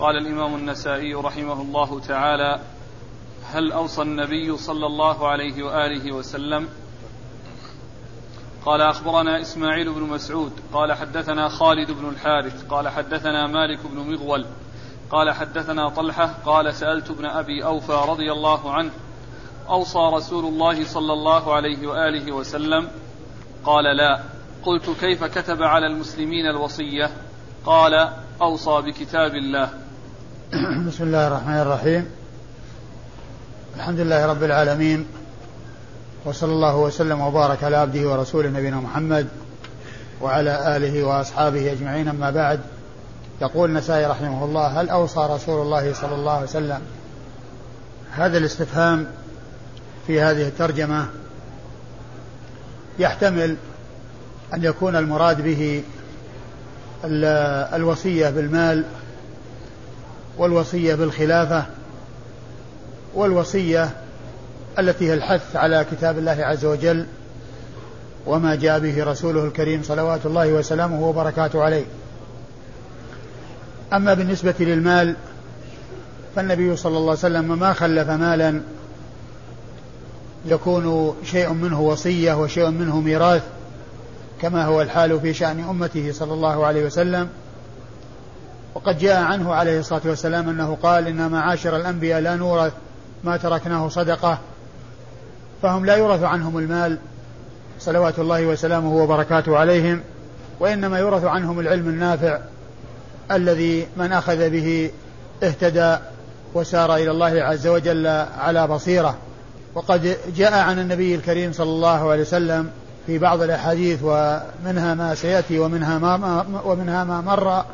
قال الإمام النسائي رحمه الله تعالى هل أوصى النبي صلى الله عليه وآله وسلم؟ قال أخبرنا إسماعيل بن مسعود قال حدثنا خالد بن الحارث قال حدثنا مالك بن مغول قال حدثنا طلحة قال سألت ابن أبي أوفى رضي الله عنه أوصى رسول الله صلى الله عليه وآله وسلم؟ قال لا. قلت كيف كتب على المسلمين الوصية؟ قال أوصى بكتاب الله. بسم الله الرحمن الرحيم. الحمد لله رب العالمين وصلى الله وسلم وبارك على عبده ورسوله نبينا محمد وعلى آله وأصحابه أجمعين. أما بعد يقول النسائي رحمه الله هل أوصى رسول الله صلى الله عليه وسلم هذا الاستفهام في هذه الترجمة؟ يحتمل أن يكون المراد به الوصية بالمال والوصية بالخلافة والوصية التي هي الحث على كتاب الله عز وجل وما جاء به رسوله الكريم صلوات الله وسلامه وبركاته عليه. أما بالنسبة للمال فالنبي صلى الله عليه وسلم ما خلف مالا يكون شيء منه وصية وشيء منه ميراث كما هو الحال في شأن أمته صلى الله عليه وسلم. وقد جاء عنه عليه الصلاة والسلام أنه قال إن معاشر الأنبياء لا نورث ما تركناه صدقة فهم لا يورث عنهم المال صلوات الله وسلامه وبركاته عليهم وإنما يورث عنهم العلم النافع الذي من أخذ به اهتدى وسار إلى الله عز وجل على بصيرة. وقد جاء عن النبي الكريم صلى الله عليه وسلم في بعض الأحاديث ومنها ما سيأتي ومنها ما ومنها ما مر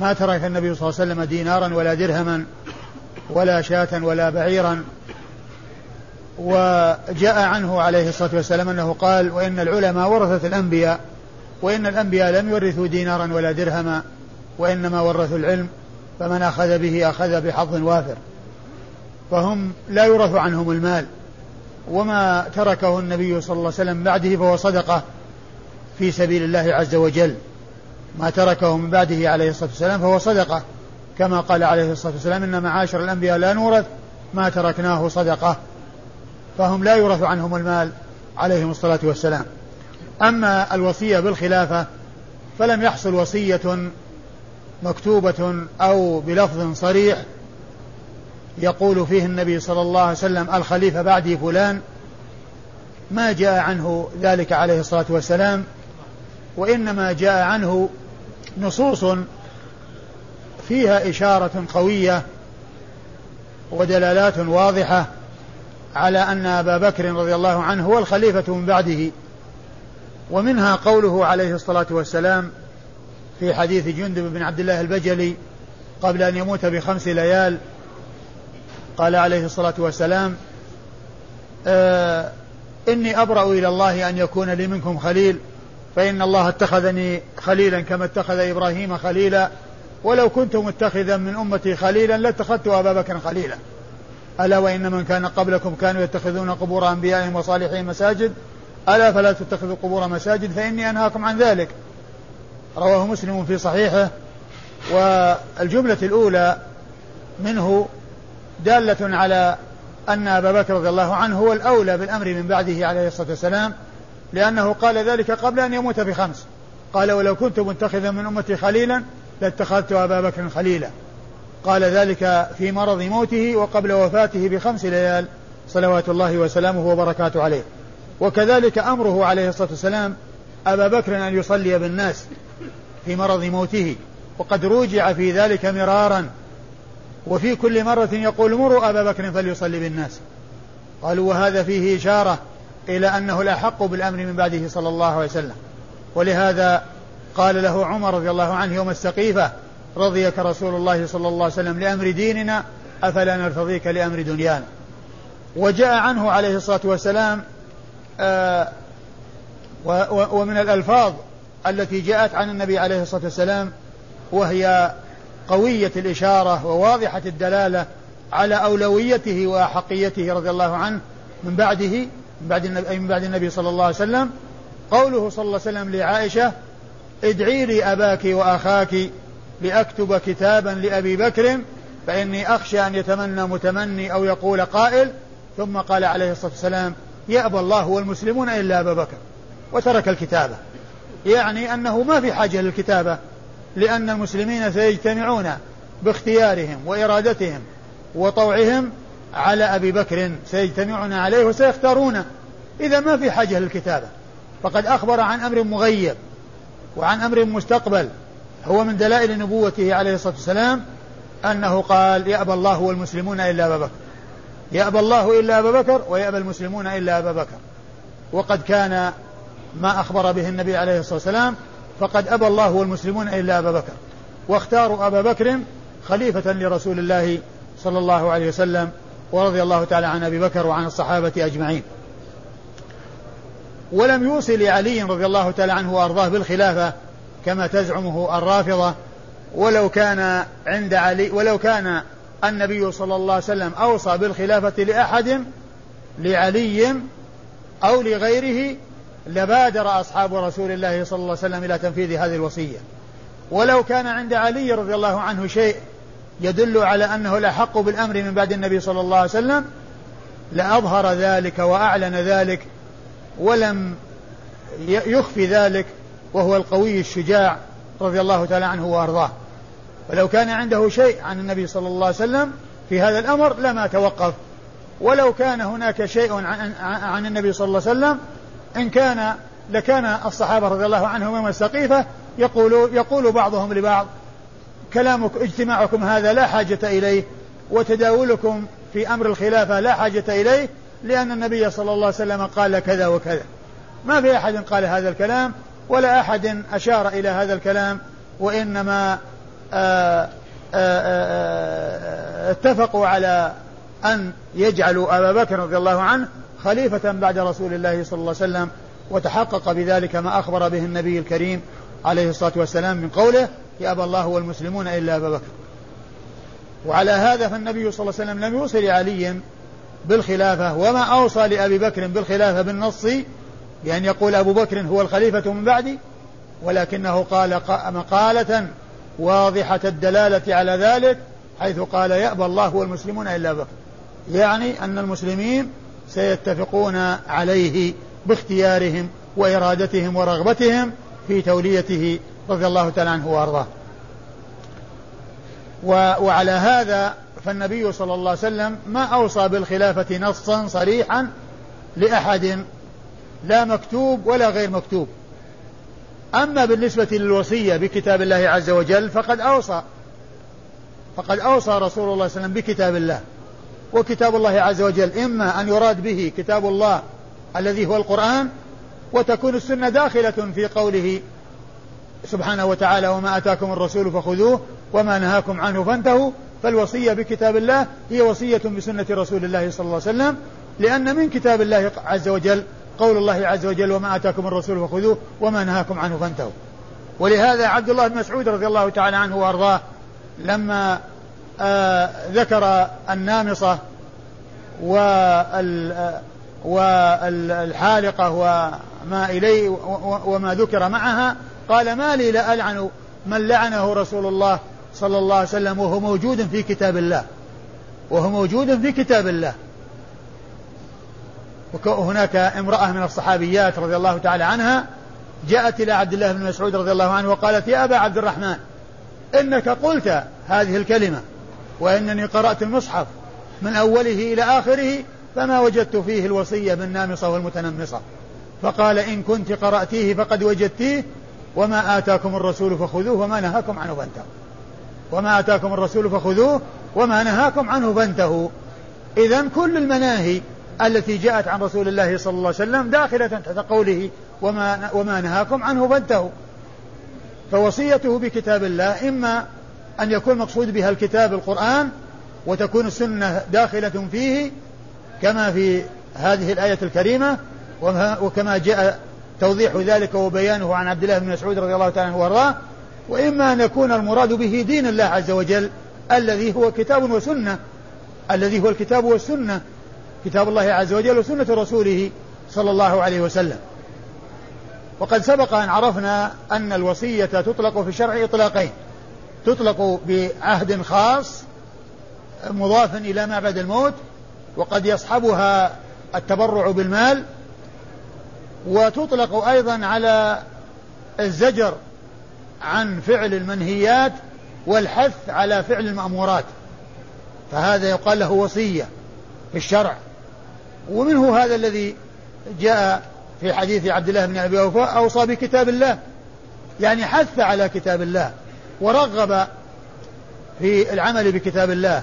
ما ترك النبي صلى الله عليه وسلم دينارا ولا درهما ولا شاة ولا بعيرا. وجاء عنه عليه الصلاة والسلام أنه قال وإن العلماء ورثة الأنبياء وإن الأنبياء لم يورثوا دينارا ولا درهما وإنما ورثوا العلم فمن أخذ به أخذ بحظ وافر. فهم لا يورث عنهم المال. وما تركه النبي صلى الله عليه وسلم بعده فهو صدقة في سبيل الله عز وجل. ما تركه من بعده عليه الصلاة والسلام فهو صدقة. كما قال عليه الصلاة والسلام إن معاشر الأنبياء لا نورث ما تركناه صدقة. فهم لا يورث عنهم المال عليهم الصلاة والسلام. أما الوصية بالخلافة فلم يحصل وصية مكتوبة أو بلفظ صريح يقول فيه النبي صلى الله عليه وسلم الخليفة بعدي فلان ما جاء عنه ذلك عليه الصلاة والسلام وإنما جاء عنه نصوص فيها إشارة قوية ودلالات واضحة على أن أبا بكر رضي الله عنه هو الخليفة من بعده ومنها قوله عليه الصلاة والسلام في حديث جندب بن عبد الله البجلي قبل أن يموت بخمس ليال قال عليه الصلاة والسلام آه إني أبرأ إلى الله أن يكون لي منكم خليل فإن الله اتخذني خليلا كما اتخذ إبراهيم خليلا. ولو كنت متخذا من أمتي خليلا لاتخذت أبا بكر خليلا. ألا وإن من كان قبلكم كانوا يتخذون قبور أنبيائهم وصالحين مساجد؟ ألا فلا تتخذوا قبور مساجد فإني أنهاكم عن ذلك. رواه مسلم في صحيحه. والجملة الأولى منه دالة على أن أبا بكر رضي الله عنه هو الأولى بالأمر من بعده عليه الصلاة والسلام. لأنه قال ذلك قبل أن يموت بخمس. قال ولو كنت متخذا من أمتي خليلا لاتخذت أبا بكر خليلا. قال ذلك في مرض موته وقبل وفاته بخمس ليال. صلوات الله وسلامه وبركاته عليه. وكذلك أمره عليه الصلاة والسلام أبا بكر أن يصلي بالناس في مرض موته. وقد روجع في ذلك مرارا. وفي كل مرة يقول مروا أبا بكر فليصلي بالناس. قالوا وهذا فيه إشارة إلى أنه الأحق بالأمر من بعده صلى الله عليه وسلم. ولهذا قال له عمر رضي الله عنه يوم السقيفة رضيك رسول الله صلى الله عليه وسلم لأمر ديننا أفلا نرتضيك لأمر دنيانا. وجاء عنه عليه الصلاة والسلام آه ومن الألفاظ التي جاءت عن النبي عليه الصلاة والسلام وهي قوية الإشارة وواضحة الدلالة على أولويته وأحقيته رضي الله عنه من بعده من بعد النبي, من بعد النبي صلى الله عليه وسلم قوله صلى الله عليه وسلم لعائشة ادعي لي أباك وأخاك لأكتب كتابا لأبي بكر فإني أخشى أن يتمنى متمني أو يقول قائل. ثم قال عليه الصلاة والسلام يأبى الله والمسلمون إلا أبا بكر وترك الكتابة. يعني أنه ما في حاجة للكتابة لأن المسلمين سيجتمعون باختيارهم وإرادتهم وطوعهم على أبي بكر سيجتمعون عليه وسيختارونه إذا ما في حاجة للكتابة. فقد أخبر عن أمر مغيب وعن أمر مستقبل. هو من دلائل نبوته عليه الصلاة والسلام أنه قال يأبى الله والمسلمون إلا أبا بكر. يأبى الله إلا أبا بكر ويأبى المسلمون إلا أبا بكر. وقد كان ما أخبر به النبي عليه الصلاة والسلام فقد أبى الله والمسلمون إلا أبا بكر. واختاروا أبا بكر خليفة لرسول الله صلى الله عليه وسلم. ورضي الله تعالى عن أبي بكر وعن الصحابة أجمعين. ولم يوصي لعلي رضي الله تعالى عنه وأرضاه بالخلافة كما تزعمه الرافضة ولو كان عند علي ولو كان النبي صلى الله عليه وسلم أوصى بالخلافة لأحد لعلي أو لغيره لبادر أصحاب رسول الله صلى الله عليه وسلم إلى تنفيذ هذه الوصية. ولو كان عند علي رضي الله عنه شيء يدل على أنه الأحق بالأمر من بعد النبي صلى الله عليه وسلم لأظهر ذلك وأعلن ذلك ولم يخفي ذلك وهو القوي الشجاع رضي الله تعالى عنه وأرضاه. ولو كان عنده شيء عن النبي صلى الله عليه وسلم في هذا الأمر لما توقف. ولو كان هناك شيء عن, عن النبي صلى الله عليه وسلم إن كان لكان الصحابة رضي الله عنهم يوم السقيفة يقول يقول بعضهم لبعض كلامك اجتماعكم هذا لا حاجة إليه وتداولكم في أمر الخلافة لا حاجة إليه لأن النبي صلى الله عليه وسلم قال كذا وكذا. ما في أحد قال هذا الكلام ولا أحد أشار إلى هذا الكلام وإنما آآ آه، آآ آه، آه، اتفقوا على أن يجعلوا أبا بكر رضي الله عنه خليفة بعد رسول الله صلى الله عليه وسلم وتحقق بذلك ما أخبر به النبي الكريم عليه الصلاة والسلام من قوله يأبى الله والمسلمون إلا أبا بكر. وعلى هذا فالنبي صلى الله عليه وسلم لم يوصي لعلي بالخلافة وما أوصى لأبي بكر بالخلافة بالنص بأن يقول أبو بكر هو الخليفة من بعدي ولكنه قال مقالة واضحة الدلالة على ذلك حيث قال يأبى الله والمسلمون إلا بكر. يعني أن المسلمين سيتفقون عليه باختيارهم وإرادتهم ورغبتهم في توليته رضي الله تعالى عنه وأرضاه. وعلى هذا فالنبي صلى الله عليه وسلم ما أوصى بالخلافة نصا صريحا لأحد لا مكتوب ولا غير مكتوب. أما بالنسبة للوصية بكتاب الله عز وجل فقد أوصى فقد أوصى رسول الله صلى الله عليه وسلم بكتاب الله. وكتاب الله عز وجل إما أن يراد به كتاب الله الذي هو القرآن وتكون السنة داخلة في قوله سبحانه وتعالى وما أتاكم الرسول فخذوه وما نهاكم عنه فانتهوا فالوصية بكتاب الله هي وصية بسنة رسول الله صلى الله عليه وسلم لأن من كتاب الله عز وجل قول الله عز وجل وما آتاكم الرسول فخذوه وما نهاكم عنه فانتهوا. ولهذا عبد الله بن مسعود رضي الله تعالى عنه وأرضاه لما آه ذكر النامصة والحالقة وما إليه وما ذكر معها قال ما لي لا ألعن من لعنه رسول الله صلى الله عليه وسلم وهو موجود في كتاب الله. وهو موجود في كتاب الله. وهناك امرأة من الصحابيات رضي الله تعالى عنها جاءت إلى عبد الله بن مسعود رضي الله عنه وقالت يا أبا عبد الرحمن إنك قلت هذه الكلمة وإنني قرأت المصحف من أوله إلى آخره فما وجدت فيه الوصية بالنامصة والمتنمصة. فقال إن كنت قرأتيه فقد وجدتيه وما آتاكم الرسول فخذوه وما نهاكم عنه فانتهوا. وما آتاكم الرسول فخذوه وما نهاكم عنه فانتهوا. إذا كل المناهي التي جاءت عن رسول الله صلى الله عليه وسلم داخلة تحت قوله وما, وما نهاكم عنه فانتهوا. فوصيته بكتاب الله إما أن يكون مقصود بها الكتاب القرآن وتكون السنة داخلة فيه كما في هذه الآية الكريمة وكما جاء توضيح ذلك وبيانه عن عبد الله بن مسعود رضي الله تعالى عنه وارضاه. وإما أن يكون المراد به دين الله عز وجل الذي هو كتاب وسنة. الذي هو الكتاب والسنة. كتاب الله عز وجل وسنة رسوله صلى الله عليه وسلم. وقد سبق أن عرفنا أن الوصية تطلق في الشرع إطلاقين. تطلق بعهد خاص مضاف إلى ما بعد الموت وقد يصحبها التبرع بالمال وتطلق أيضا على الزجر عن فعل المنهيات والحث على فعل المأمورات. فهذا يقال له وصية في الشرع. ومنه هذا الذي جاء في حديث عبد الله بن أبي أوفى أوصى بكتاب الله. يعني حث على كتاب الله ورغب في العمل بكتاب الله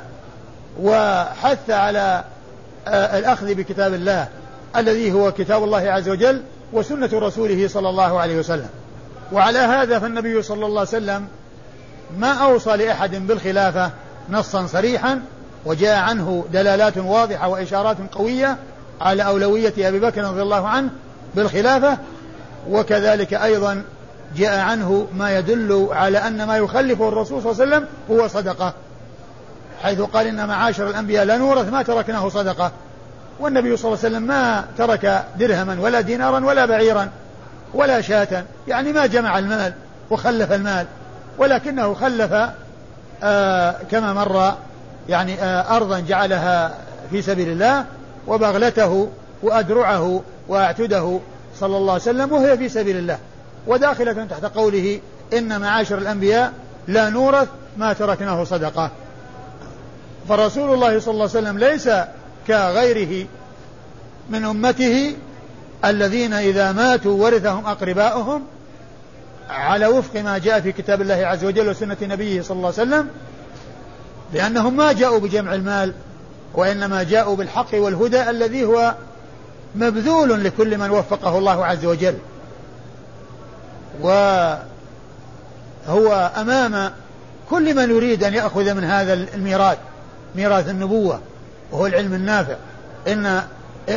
وحث على آه، الأخذ بكتاب الله. الذي هو كتاب الله عز وجل وسنة رسوله صلى الله عليه وسلم. وعلى هذا فالنبي صلى الله عليه وسلم ما أوصى لأحد بالخلافة نصا صريحا وجاء عنه دلالات واضحة وإشارات قوية على أولوية أبي بكر رضي الله عنه بالخلافة وكذلك أيضا جاء عنه ما يدل على أن ما يخلفه الرسول صلى الله عليه وسلم هو صدقة حيث قال إن معاشر الأنبياء لا نورث ما تركناه صدقة. والنبي صلى الله عليه وسلم ما ترك درهما ولا دينارا ولا بعيرا ولا شاة. يعني ما جمع المال وخلف المال ولكنه خلف آه كما مر يعني آه أرضا جعلها في سبيل الله وبغلته وأدرعه وأعتده صلى الله عليه وسلم وهي في سبيل الله. وداخلة تحت قوله إن معاشر الأنبياء لا نورث ما تركناه صدقة. فرسول الله صلى الله عليه وسلم ليس كغيره من أمته الذين إذا ماتوا ورثهم أقرباؤهم على وفق ما جاء في كتاب الله عز وجل وسنة نبيه صلى الله عليه وسلم لأنهم ما جاءوا بجمع المال وإنما جاءوا بالحق والهدى الذي هو مبذول لكل من وفقه الله عز وجل. وهو أمام كل من يريد أن يأخذ من هذا الميراث ميراث النبوة. وهو العلم النافع. إن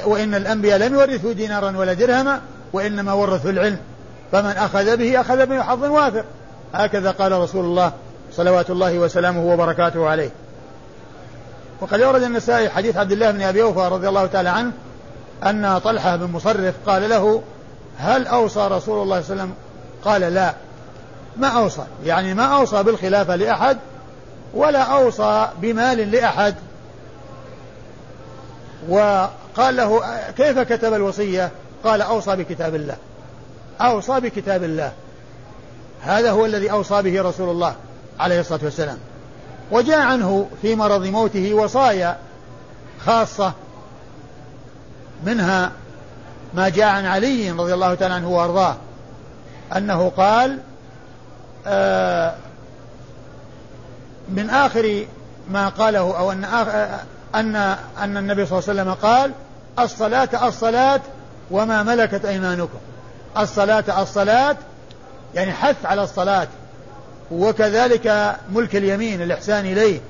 وإن الأنبياء لم يورثوا دينارا ولا درهما وإنما ورثوا العلم. فمن أخذ به أخذ به حظ وافر. هكذا قال رسول الله صلوات الله وسلامه وبركاته عليه. وقد أورد النسائي حديث عبد الله بن أبي أوفى رضي الله تعالى عنه أن طلحة بن مصرف قال له هل أوصى رسول الله صلى الله عليه وسلم؟ قال لا. ما أوصى يعني ما أوصى بالخلافة لأحد ولا أوصى بمال لأحد. وقال له كيف كتب الوصية؟ قال أوصى بكتاب الله. أوصى بكتاب الله. هذا هو الذي أوصى به رسول الله عليه الصلاة والسلام. وجاء عنه في مرض موته وصايا خاصة منها ما جاء عن علي رضي الله تعالى عنه وأرضاه أنه قال آه من آخر ما قاله أو أن أن أن النبي صلى الله عليه وسلم قال الصلاة الصلاة وما ملكت أيمانكم. الصلاة الصلاة يعني حث على الصلاة. وكذلك ملك اليمين الإحسان إليه.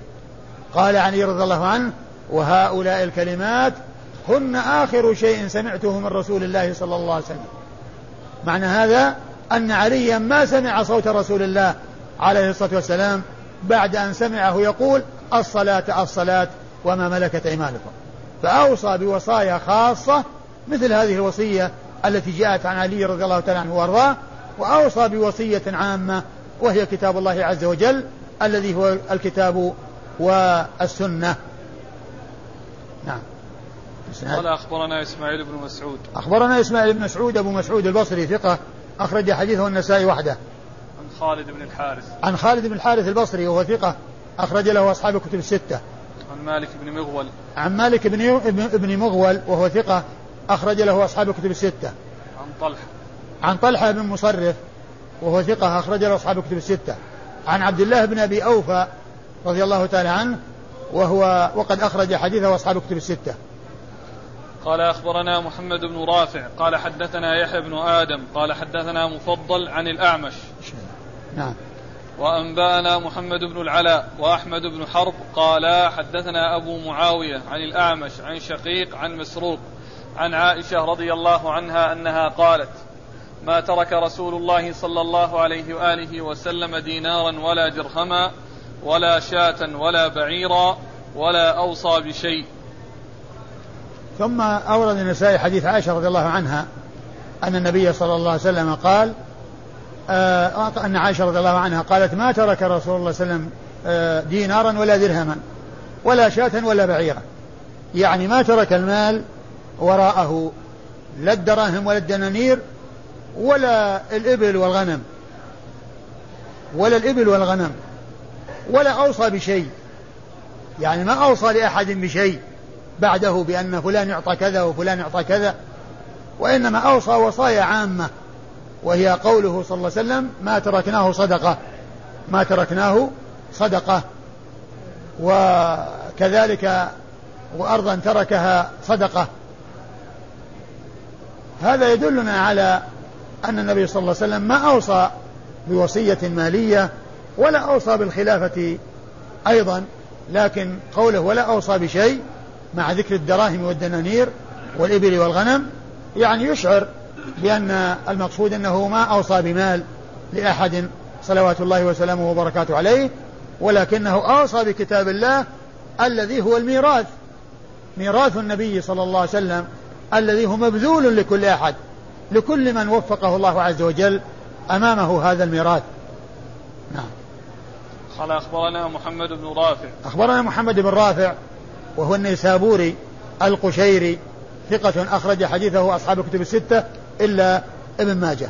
قال علي رضي الله عنه وهؤلاء الكلمات هن آخر شيء سمعته من رسول الله صلى الله عليه وسلم. معنى هذا أن عليا ما سمع صوت رسول الله عليه الصلاة والسلام بعد أن سمعه يقول الصلاة الصلاة. وما ملكت أيمانكم. فأوصى بوصايا خاصة مثل هذه الوصية التي جاءت عن علي رضي الله تعالى عنه وأرضاه وأوصى بوصية عامة وهي كتاب الله عز وجل الذي هو الكتاب والسنة. نعم. قال أخبرنا إسماعيل بن مسعود. أخبرنا إسماعيل بن مسعود أبو مسعود البصري ثقة أخرج حديثه النسائي وحده. عن خالد بن الحارث. عن خالد بن الحارث البصري وهو ثقة أخرج له أصحاب الكتب الستة. عن مالك بن مغول. عن مالك بن بن مغول وهو ثقة أخرج له أصحاب الكتب الستة. عن طلحة. عن طلحة بن مصرف وهو ثقة أخرج له أصحاب الكتب الستة. عن عبد الله بن أبي أوفى رضي الله تعالى عنه وهو وقد أخرج حديثه أصحاب الكتب الستة. قال أخبرنا محمد بن رافع. قال حدثنا يحيى بن آدم. قال حدثنا مفضل عن الأعمش. نعم. وأنبأنا محمد بن العلاء وأحمد بن حرب قال حدثنا أبو معاوية عن الأعمش عن شقيق عن مسروق عن عائشة رضي الله عنها أنها قالت ما ترك رسول الله صلى الله عليه وآله وسلم دينارا ولا درهما ولا شاة ولا بعيرا ولا أوصى بشيء. ثم أورد النسائي حديث عائشة رضي الله عنها أن النبي صلى الله عليه وسلم قال أن عائشة رضي الله عنها قالت ما ترك رسول الله صلى الله عليه وسلم آه دينارا ولا درهما ولا شاة ولا بعيرا. يعني ما ترك المال وراءه لا الدراهم ولا الدنانير ولا الإبل والغنم ولا الإبل والغنم ولا أوصى بشيء. يعني ما أوصى لأحد بشيء بعده بأن فلان يعطى كذا وفلان يعطى كذا وإنما أوصى وصايا عامة. وهي قوله صلى الله عليه وسلم ما تركناه صدقة. ما تركناه صدقة. وكذلك وأرضا تركها صدقة. هذا يدلنا على أن النبي صلى الله عليه وسلم ما أوصى بوصية مالية ولا أوصى بالخلافة أيضا لكن قوله ولا أوصى بشيء مع ذكر الدراهم والدنانير والإبل والغنم يعني يشعر بأن المقصود أنه ما أوصى بمال لأحد صلوات الله وسلامه وبركاته عليه ولكنه أوصى بكتاب الله الذي هو الميراث ميراث النبي صلى الله عليه وسلم الذي هو مبذول لكل أحد لكل من وفقه الله عز وجل أمامه هذا الميراث. نعم. قال أخبرنا محمد بن رافع. أخبرنا محمد بن رافع وهو النيسابوري القشيري ثقة أخرج حديثه أصحاب الكتب الستة إلا ابن ماجه.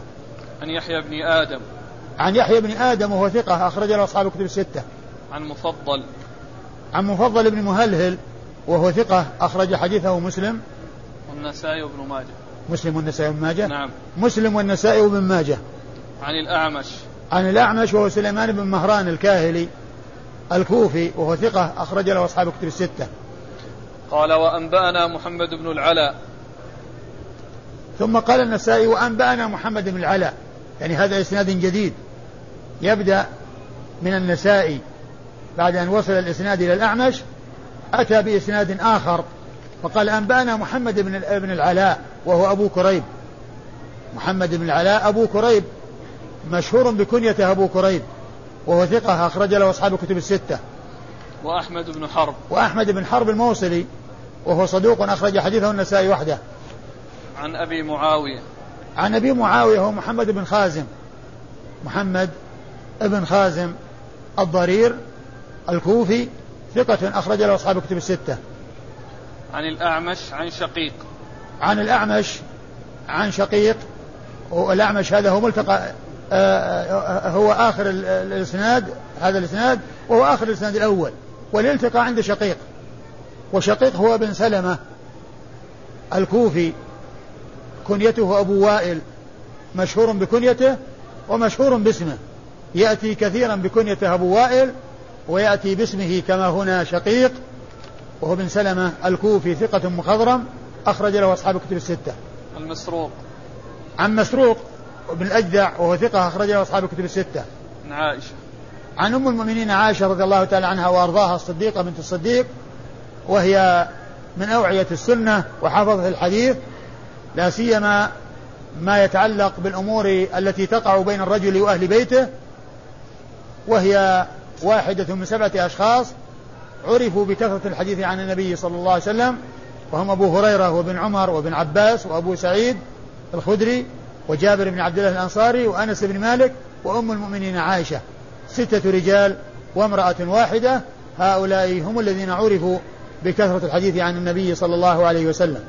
عن يحيى بن آدم. عن يحيى بن آدم وهو ثقة أخرج له أصحاب الكتب الستة. عن مفضل. عن مفضل بن مهلهل وهو ثقة أخرج حديثه مسلم. والنسائي وابن ماجه. مسلم والنسائي وابن ماجه؟ نعم. مسلم والنسائي وابن ماجه. عن الأعمش. عن الأعمش وهو سليمان بن مهران الكاهلي الكوفي وهو ثقة أخرج له أصحاب الكتب الستة. قال وأنبأنا محمد بن العلاء. ثم قال النسائي وأنبأنا محمد بن العلاء. يعني هذا إسناد جديد. يبدأ من النسائي. بعد أن وصل الإسناد إلى الأعمش أتى بإسناد آخر. فقال أنبأنا محمد بن بن العلاء وهو أبو كريب. محمد بن العلاء أبو كريب. مشهور بكنيته أبو كريب. وهو ثقة أخرج له أصحاب الكتب الستة. وأحمد بن حرب. وأحمد بن حرب الموصلي. وهو صدوق أخرج حديثه النسائي وحده. عن أبي معاوية. عن أبي معاوية هو محمد بن خازم. محمد بن خازم الضرير الكوفي ثقة أخرج له أصحاب الكتب الستة. عن الأعمش عن شقيق. عن الأعمش عن شقيق. والأعمش هذا هو ملتقى آه، هو آخر الإسناد هذا الإسناد وهو آخر الإسناد الأول. والالتقى عند شقيق. وشقيق هو ابن سلمة الكوفي كنيته أبو وائل مشهور بكنيته ومشهور باسمه. يأتي كثيرا بكنيته أبو وائل ويأتي باسمه كما هنا شقيق وهو بن سلمة الكوفي ثقة مخضرم أخرج له أصحاب الكتب الستة. المسروق. عن مسروق بن الأجدع وهو ثقة أخرج له أصحاب الكتب الستة. عن عائشة. عن أم المؤمنين عائشة رضي الله تعالى عنها وأرضاها الصديقة بنت الصديق وهي من أوعية السنة وحافظة الحديث لا سيما ما يتعلق بالأمور التي تقع بين الرجل وأهل بيته وهي واحدة من سبعة أشخاص عرفوا بكثرة الحديث عن النبي صلى الله عليه وسلم وهم أبو هريرة وابن عمر وابن عباس وأبو سعيد الخدري وجابر بن عبد الله الأنصاري وأنس بن مالك وأم المؤمنين عائشة ستة رجال وامرأة واحدة هؤلاء هم الذين عرفوا بكثرة الحديث عن النبي صلى الله عليه وسلم.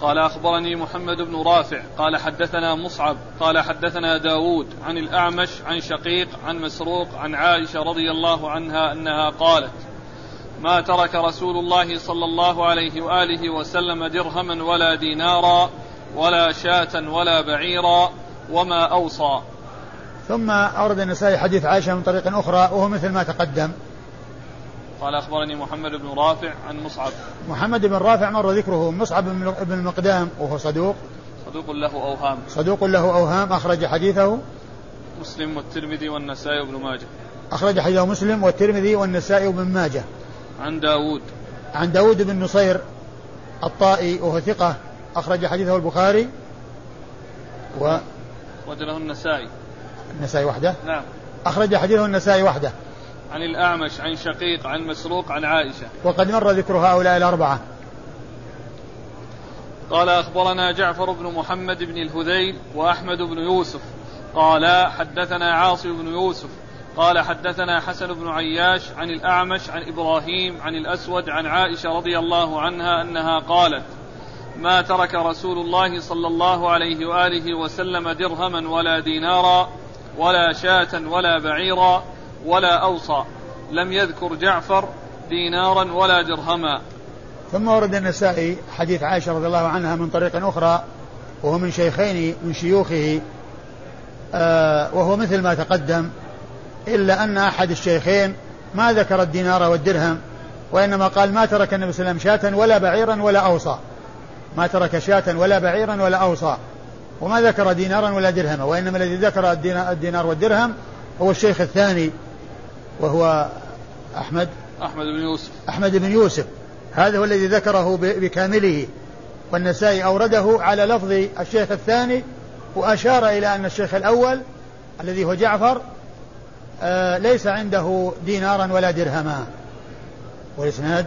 قال أخبرني محمد بن رافع قال حدثنا مصعب قال حدثنا داود عن الأعمش عن شقيق عن مسروق عن عائشة رضي الله عنها أنها قالت ما ترك رسول الله صلى الله عليه وآله وسلم درهما ولا دينارا ولا شاة ولا بعيرا وما أوصى. ثم أورد النسائي حديث عائشة من طريق أخرى وهو مثل ما تقدم. قال أخبرني محمد بن رافع عن مصعب. محمد بن رافع مر ذكره مصعب بن المقدام وهو صدوق. صدوق له أوهام. صدوق له أوهام أخرج حديثه. مسلم والترمذي والنسائي وابن ماجه. أخرج حديثه مسلم والترمذي والنسائي وابن ماجه. عن داود. عن داود بن نصير الطائي وهو ثقة أخرج حديثه البخاري. و وجله النسائي. النسائي وحده؟ نعم. أخرج حديثه النسائي وحده. عن الأعمش عن شقيق عن مسروق عن عائشة. وقد مر ذكر هؤلاء الأربعة. قال أخبرنا جعفر بن محمد بن الهذيل وأحمد بن يوسف. قال حدثنا عاصم بن يوسف. قال حدثنا حسن بن عياش عن الأعمش عن إبراهيم عن الأسود عن عائشة رضي الله عنها أنها قالت ما ترك رسول الله صلى الله عليه وآله وسلم درهما ولا دينارا ولا شاة ولا بعيرا ولا أوصى لم يذكر جعفر دينارا ولا درهما. ثم ورد النسائي حديث عائشة رضي الله عنها من طريق أخرى وهو من شيخين من شيوخه آه وهو مثل ما تقدم إلا أن أحد الشيخين ما ذكر الدينار والدرهم وإنما قال ما ترك النبي صلى الله عليه وسلم شاة ولا بعيرا ولا أوصى. ما ترك شاة ولا بعيرا ولا أوصى. وما ذكر دينارا ولا درهما وإنما الذي ذكر الدينار والدرهم هو الشيخ الثاني وهو أحمد؟ أحمد بن يوسف. أحمد بن يوسف. هذا هو الذي ذكره بكامله. والنسائي أورده على لفظ الشيخ الثاني وأشار إلى أن الشيخ الأول الذي هو جعفر آه ليس عنده دينارا ولا درهما. والإسناد؟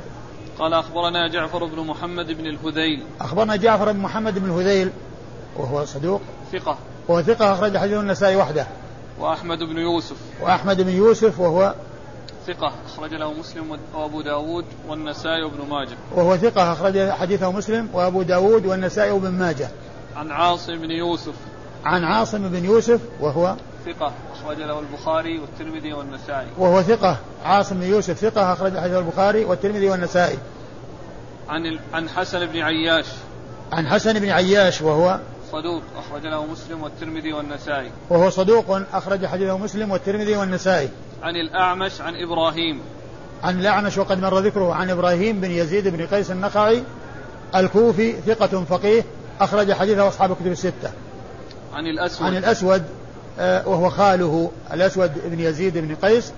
قال أخبرنا جعفر بن محمد بن الهذيل. أخبرنا جعفر بن محمد بن الهذيل وهو صدوق. ثقة. وهو ثقة أخرج حديث النسائي وحده. وأحمد بن يوسف. وأحمد بن يوسف وهو ثقة أخرج له مسلم وأبو داود والنسائي وابن ماجه. وهو ثقة أخرج حديثه مسلم وأبو داود والنسائي وابن ماجه. عن عاصم بن يوسف. عن عاصم بن يوسف وهو ثقة أخرج له البخاري والترمذي والنسائي. وهو ثقة. عاصم بن يوسف ثقة أخرج حديث البخاري والترمذي والنسائي. عن عن حسن بن عياش. عن حسن بن عياش وهو صدوق أخرج له مسلم والترمذي والنسائي. وهو صدوق أخرج حديثه مسلم والترمذي والنسائي. عن الأعمش عن إبراهيم. عن الأعمش وقد مر ذكره عن إبراهيم بن يزيد بن قيس النخعي الكوفي ثقة فقيه أخرج حديثه أصحاب الكتب الستة. عن الأسود. عن الأسود آه، وهو خاله الأسود بن يزيد بن قيس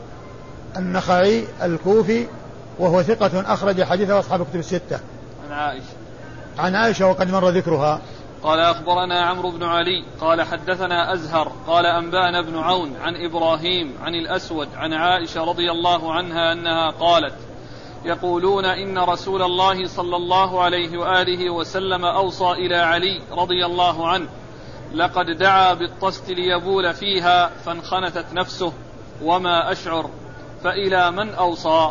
النخعي الكوفي وهو ثقة أخرج حديثه أصحاب الكتب الستة. عن عائشة. عن عائشة وقد مر ذكرها. قال أخبرنا عمرو بن علي قال حدثنا أزهر قال أنبأنا ابن عون عن إبراهيم عن الأسود عن عائشة رضي الله عنها أنها قالت يقولون إن رسول الله صلى الله عليه وآله وسلم أوصى إلى علي رضي الله عنه لقد دعا بالطست ليبول فيها فانخنثت نفسه وما أشعر فإلى من أوصى؟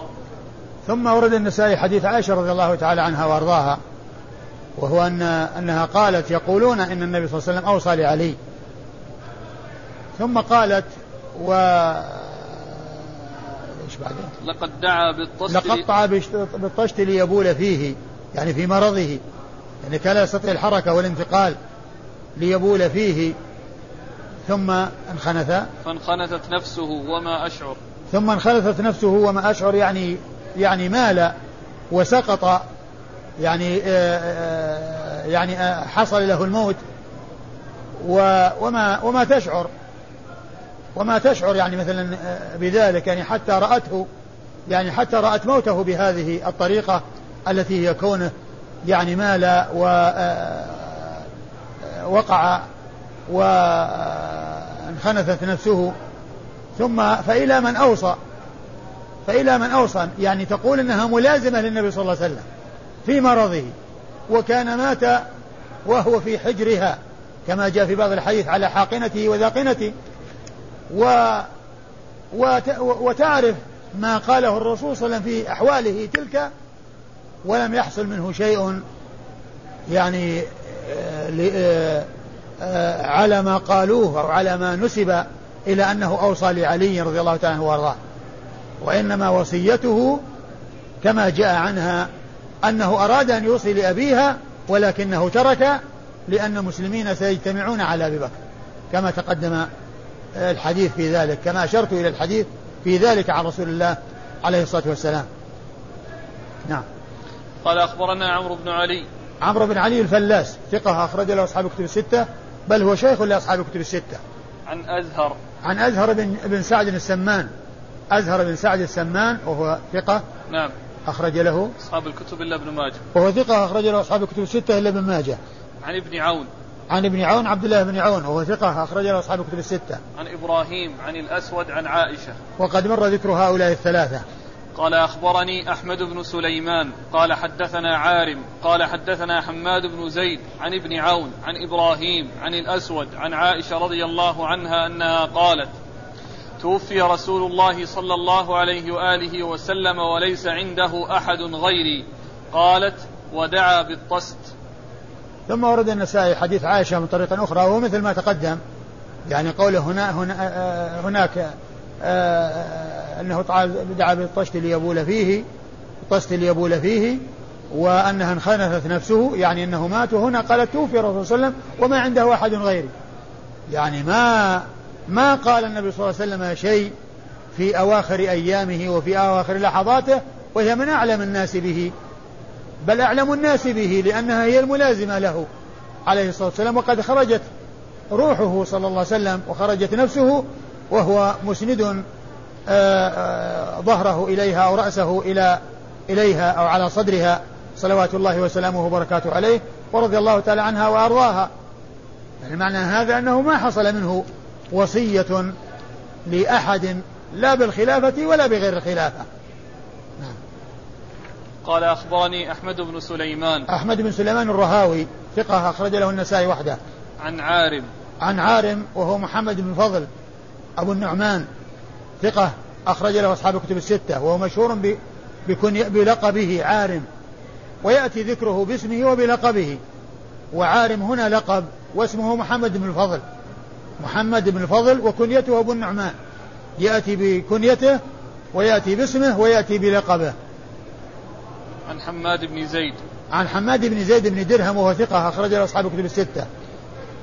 ثم ورد النسائي حديث عائشة رضي الله تعالى عنها وأرضاها. وهو أن أنها قالت يقولون إن النبي صلى الله عليه وسلم أوصى لعلي. ثم قالت و إيش بعدين؟ لقد دعا بالطشت لقطع بالطشت ليبول فيه يعني في مرضه. يعني كان لا يستطيع الحركة والانتقال ليبول فيه ثم انخنث. فانخنثت نفسه وما أشعر. ثم انخنثت نفسه وما أشعر يعني يعني مال وسقط يعني آه، آه، يعني آه، حصل له الموت وما وما تشعر. وما تشعر يعني مثلا بذلك. يعني حتى رأته يعني حتى رأت موته بهذه الطريقة التي هي كونه يعني مال ووقع وانخنثت نفسه. ثم فإلى من أوصى فإلى من أوصى. يعني تقول إنها ملازمة للنبي صلى الله عليه وسلم. في مرضه وكان مات وهو في حجرها كما جاء في بعض الحديث على حاقنته وذاقنته. و وتعرف ما قاله الرسول صلى الله عليه وسلم في أحواله تلك ولم يحصل منه شيء يعني آه، آه، على ما قالوه أو على ما نسب إلى أنه أوصى لعلي رضي الله تعالى عنه وأرضاه. وإنما وصيته كما جاء عنها أنه أراد أن يوصي لأبيها ولكنه ترك لأن المسلمين سيجتمعون على أبي بكر. كما تقدم الحديث في ذلك كما أشرت إلى الحديث في ذلك عن رسول الله عليه الصلاة والسلام. نعم. قال أخبرنا عمرو بن علي. عمرو بن علي الفلاس ثقة أخرج له أصحاب الكتب الستة بل هو شيخ لأصحاب الكتب الستة. عن أزهر. عن أزهر بن, بن سعد السمان. أزهر بن سعد السمان وهو ثقة. نعم. أخرج له؟ أصحاب الكتب إلا ابن ماجه. وهو ثقة أخرج له أصحاب الكتب الستة إلا ابن ماجه. عن ابن عون. عن ابن عون عبد الله بن عون وهو ثقة أخرج له أصحاب الكتب الستة. عن إبراهيم عن الأسود عن عائشة. وقد مر ذكر هؤلاء الثلاثة. قال أخبرني أحمد بن سليمان. قال حدثنا عارم. قال حدثنا حماد بن زيد. عن ابن عون عن إبراهيم عن الأسود عن عائشة رضي الله عنها أنها قالت توفي رسول الله صلى الله عليه وآله وسلم وليس عنده أحد غيري. قالت ودعا بالطست. ثم ورد النسائي حديث عائشة من طريق أخرى وهو مثل ما تقدم. يعني قوله هنا, هنا هناك أنه دعا بالطشت ليبول فيه الطست ليبول فيه وأنها انخنثت نفسه يعني أنه مات وهنا قالت توفي الرسول صلى الله عليه وسلم وما عنده أحد غيري. يعني ما ما قال النبي صلى الله عليه وسلم شيء في أواخر أيامه وفي أواخر لحظاته وهي من أعلم الناس به. بل أعلم الناس به لأنها هي الملازمة له عليه الصلاة والسلام. وقد خرجت روحه صلى الله عليه وسلم وخرجت نفسه وهو مسند آه، آه، ظهره إليها أو رأسه إلى إليها أو على صدرها صلوات الله وسلامه وبركاته عليه ورضي الله تعالى عنها وأرضاها. يعني معنى هذا أنه ما حصل منه وصية لأحد لا بالخلافة ولا بغير الخلافة. نعم. قال أخبرني أحمد بن سليمان. أحمد بن سليمان الرهاوي ثقة أخرج له النسائي وحده. عن عارم. عن عارم وهو محمد بن فضل أبو النعمان ثقة أخرج له أصحاب الكتب الستة وهو مشهور بلقبه عارم. ويأتي ذكره باسمه وبلقبه. وعارم هنا لقب واسمه محمد بن الفضل. محمد بن الفضل وكنيته أبو النعمان. يأتي بكنيته ويأتي باسمه ويأتي بلقبه. عن حماد بن زيد. عن حماد بن زيد بن درهم وهو ثقة أخرج له أصحاب الكتب الستة.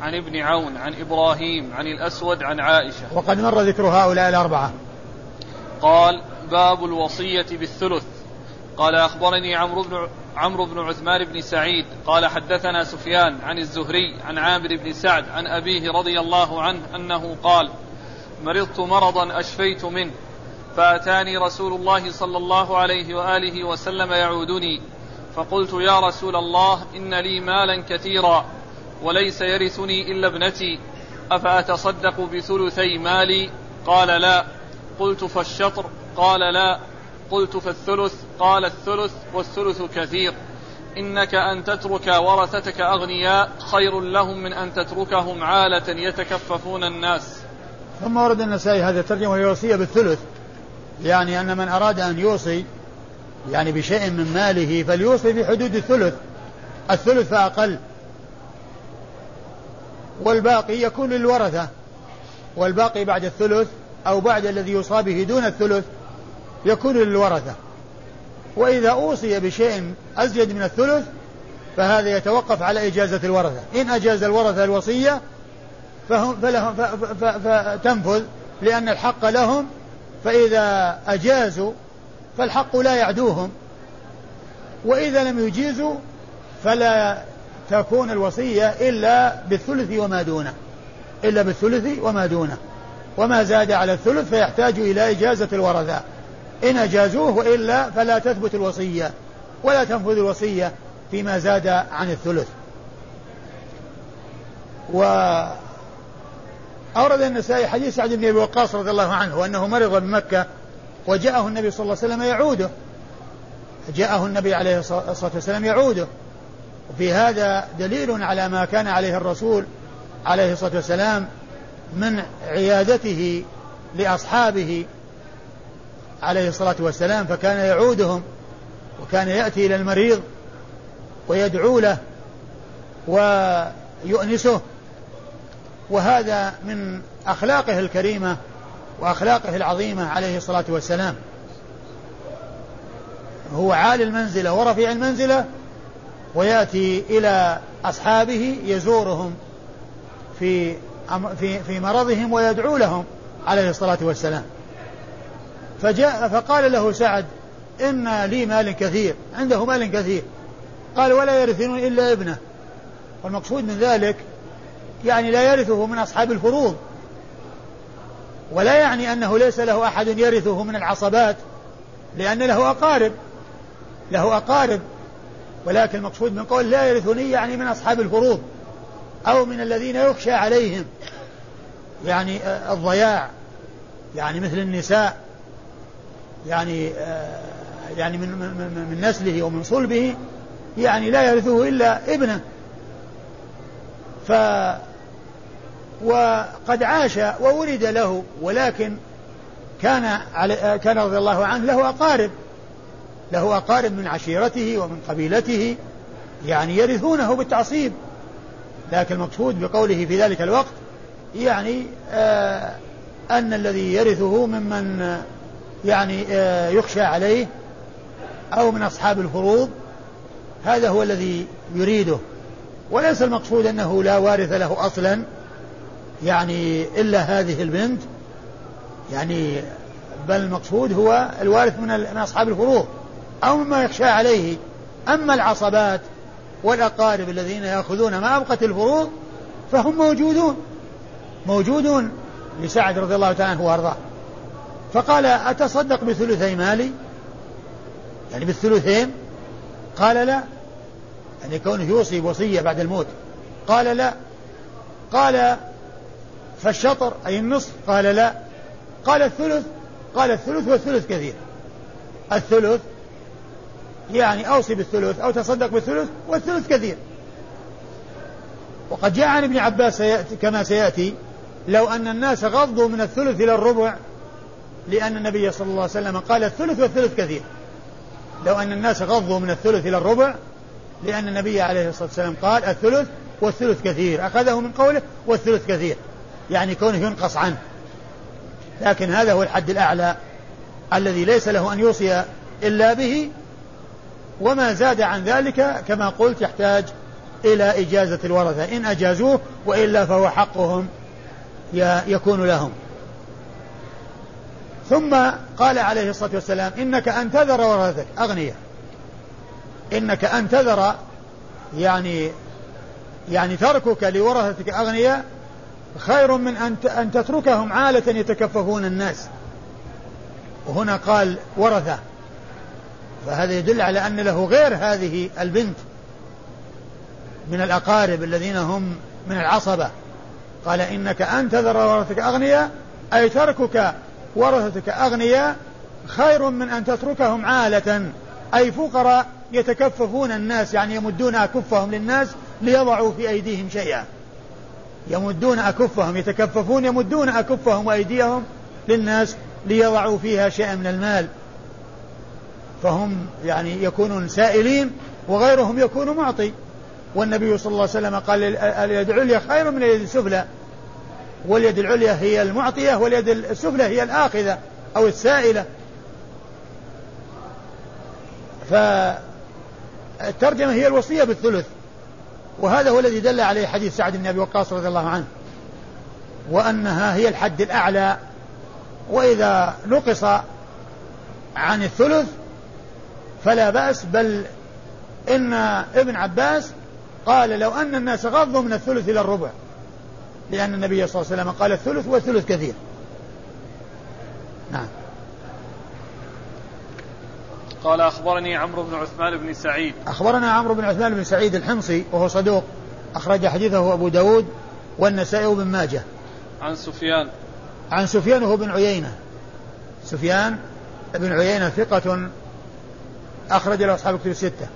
عن ابن عون عن إبراهيم عن الأسود عن عائشة. وقد مر ذكر هؤلاء الأربعة. قال باب الوصية بالثلث. قال أخبرني عمرو بن عمرو بن عثمان بن سعيد قال حدثنا سفيان عن الزهري عن عامر بن سعد عن أبيه رضي الله عنه أنه قال مرضت مرضا أشفيت منه فأتاني رسول الله صلى الله عليه وآله وسلم يعودني فقلت يا رسول الله إن لي مالا كثيرا وليس يرثني إلا ابنتي أفأتصدق بثلثي مالي؟ قال لا. قلت فالشطر؟ قال لا. قلت فالثلث قال الثلث والثلث كثير. إنك أن تترك ورثتك أغنياء خير لهم من أن تتركهم عالة يتكففون الناس. ثم ورد النسائي هذا الترجمة وهي وصية بالثلث يعني أن من أراد أن يوصي يعني بشيء من ماله فليوصي في حدود الثلث. الثلث فأقل والباقي يكون للورثة. والباقي بعد الثلث أو بعد الذي يوصى به دون الثلث. يكون للورثة. وإذا أوصي بشيء أزيد من الثلث فهذا يتوقف على إجازة الورثة. إن أجاز الورثة الوصية فهم فلهم فتنفذ لأن الحق لهم فإذا أجازوا فالحق لا يعدوهم. وإذا لم يجيزوا فلا تكون الوصية إلا بالثلث وما دونه. إلا بالثلث وما دونه. وما زاد على الثلث فيحتاج إلى إجازة الورثة. إن أجازوه وإلا فلا تثبت الوصية ولا تنفذ الوصية فيما زاد عن الثلث. و أورد النسائي حديث سعد بن أبي وقاص رضي الله عنه أنه مرض بمكة وجاءه النبي صلى الله عليه وسلم يعوده. جاءه النبي عليه الصلاة والسلام يعوده. وفي هذا دليل على ما كان عليه الرسول عليه الصلاة والسلام من عيادته لأصحابه عليه الصلاة والسلام فكان يعودهم وكان يأتي إلى المريض ويدعو له ويؤنسه. وهذا من أخلاقه الكريمة وأخلاقه العظيمة عليه الصلاة والسلام. هو عالي المنزلة ورفيع المنزلة ويأتي إلى أصحابه يزورهم في في في مرضهم ويدعو لهم عليه الصلاة والسلام. فجاء فقال له سعد إن لي مال كثير عنده مال كثير. قال ولا يرثون إلا ابنه. والمقصود من ذلك يعني لا يرثه من أصحاب الفروض ولا يعني أنه ليس له أحد يرثه من العصبات لأن له أقارب له أقارب. ولكن المقصود من قول لا يرثني يعني من أصحاب الفروض أو من الذين يخشى عليهم يعني الضياع يعني مثل النساء. يعني يعني من, من, من نسله ومن صلبه يعني لا يرثه إلا ابنه. ف وقد عاش وولد له ولكن كان علي كان رضي الله عنه له أقارب. له أقارب من عشيرته ومن قبيلته يعني يرثونه بالتعصيب. لكن المقصود بقوله في ذلك الوقت يعني آه أن الذي يرثه ممن يعني آه يخشى عليه أو من أصحاب الفروض هذا هو الذي يريده. وليس المقصود أنه لا وارث له أصلا يعني إلا هذه البنت يعني بل المقصود هو الوارث من أصحاب الفروض أو مما يخشى عليه. أما العصبات والأقارب الذين يأخذون ما أبقت الفروض فهم موجودون موجودون. لسعد رضي الله تعالى عنه وأرضاه. فقال أتصدق بثلثي مالي؟ يعني بالثلثين؟ قال لا. يعني كونه يوصي وصية بعد الموت. قال لا. قال فالشطر أي النصف قال لا. قال الثلث قال الثلث والثلث كثير. الثلث يعني أوصي بالثلث أو تصدق بالثلث والثلث كثير. وقد جاء عن ابن عباس سيأتي كما سيأتي لو أن الناس غضوا من الثلث إلى الربع لأن النبي صلى الله عليه وسلم قال الثلث والثلث كثير. لو أن الناس غضوا من الثلث إلى الربع لأن النبي عليه الصلاة والسلام قال الثلث والثلث كثير. أخذه من قوله والثلث كثير. يعني كونه ينقص عنه. لكن هذا هو الحد الأعلى الذي ليس له أن يوصي إلا به. وما زاد عن ذلك كما قلت يحتاج إلى إجازة الورثة. إن أجازوه وإلا فهو حقهم يكون لهم. ثم قال عليه الصلاة والسلام إنك أن تذر ورثتك أغنياء إنك أن تذر يعني يعني تركك لورثتك أغنياء خير من أن أن تتركهم عالة يتكففون الناس. وهنا قال ورثة. فهذا يدل على أن له غير هذه البنت من الأقارب الذين هم من العصبة. قال إنك أن تذر ورثتك أغنياء أي تركك ورثتك أغنياء خير من أن تتركهم عالة. أي فقراء يتكففون الناس يعني يمدون أكفهم للناس ليضعوا في أيديهم شيئا. يمدون أكفهم يتكففون يمدون أكفهم وأيديهم للناس ليضعوا فيها شيئا من المال. فهم يعني يكونون سائلين وغيرهم يكون معطي. والنبي صلى الله عليه وسلم قال اليد العليا خير من اليد السفلى. واليد العليا هي المعطية واليد السفلى هي الآخذة أو السائلة. فالترجمة هي الوصية بالثلث. وهذا هو الذي دل عليه حديث سعد بن أبي وقاص رضي الله عنه. وأنها هي الحد الأعلى. وإذا نقص عن الثلث فلا بأس بل إن ابن عباس قال لو أن الناس غضوا من الثلث إلى الربع. لأن النبي صلى الله عليه وسلم قال الثلث والثلث كثير. نعم. قال أخبرني عمرو بن عثمان بن سعيد. أخبرنا عمرو بن عثمان بن سعيد الحمصي وهو صدوق أخرج حديثه أبو داود والنسائي وابن ماجه. عن سفيان. عن سفيان وهو بن عيينة. سفيان بن عيينة ثقة أخرج له أصحاب كتب الستة.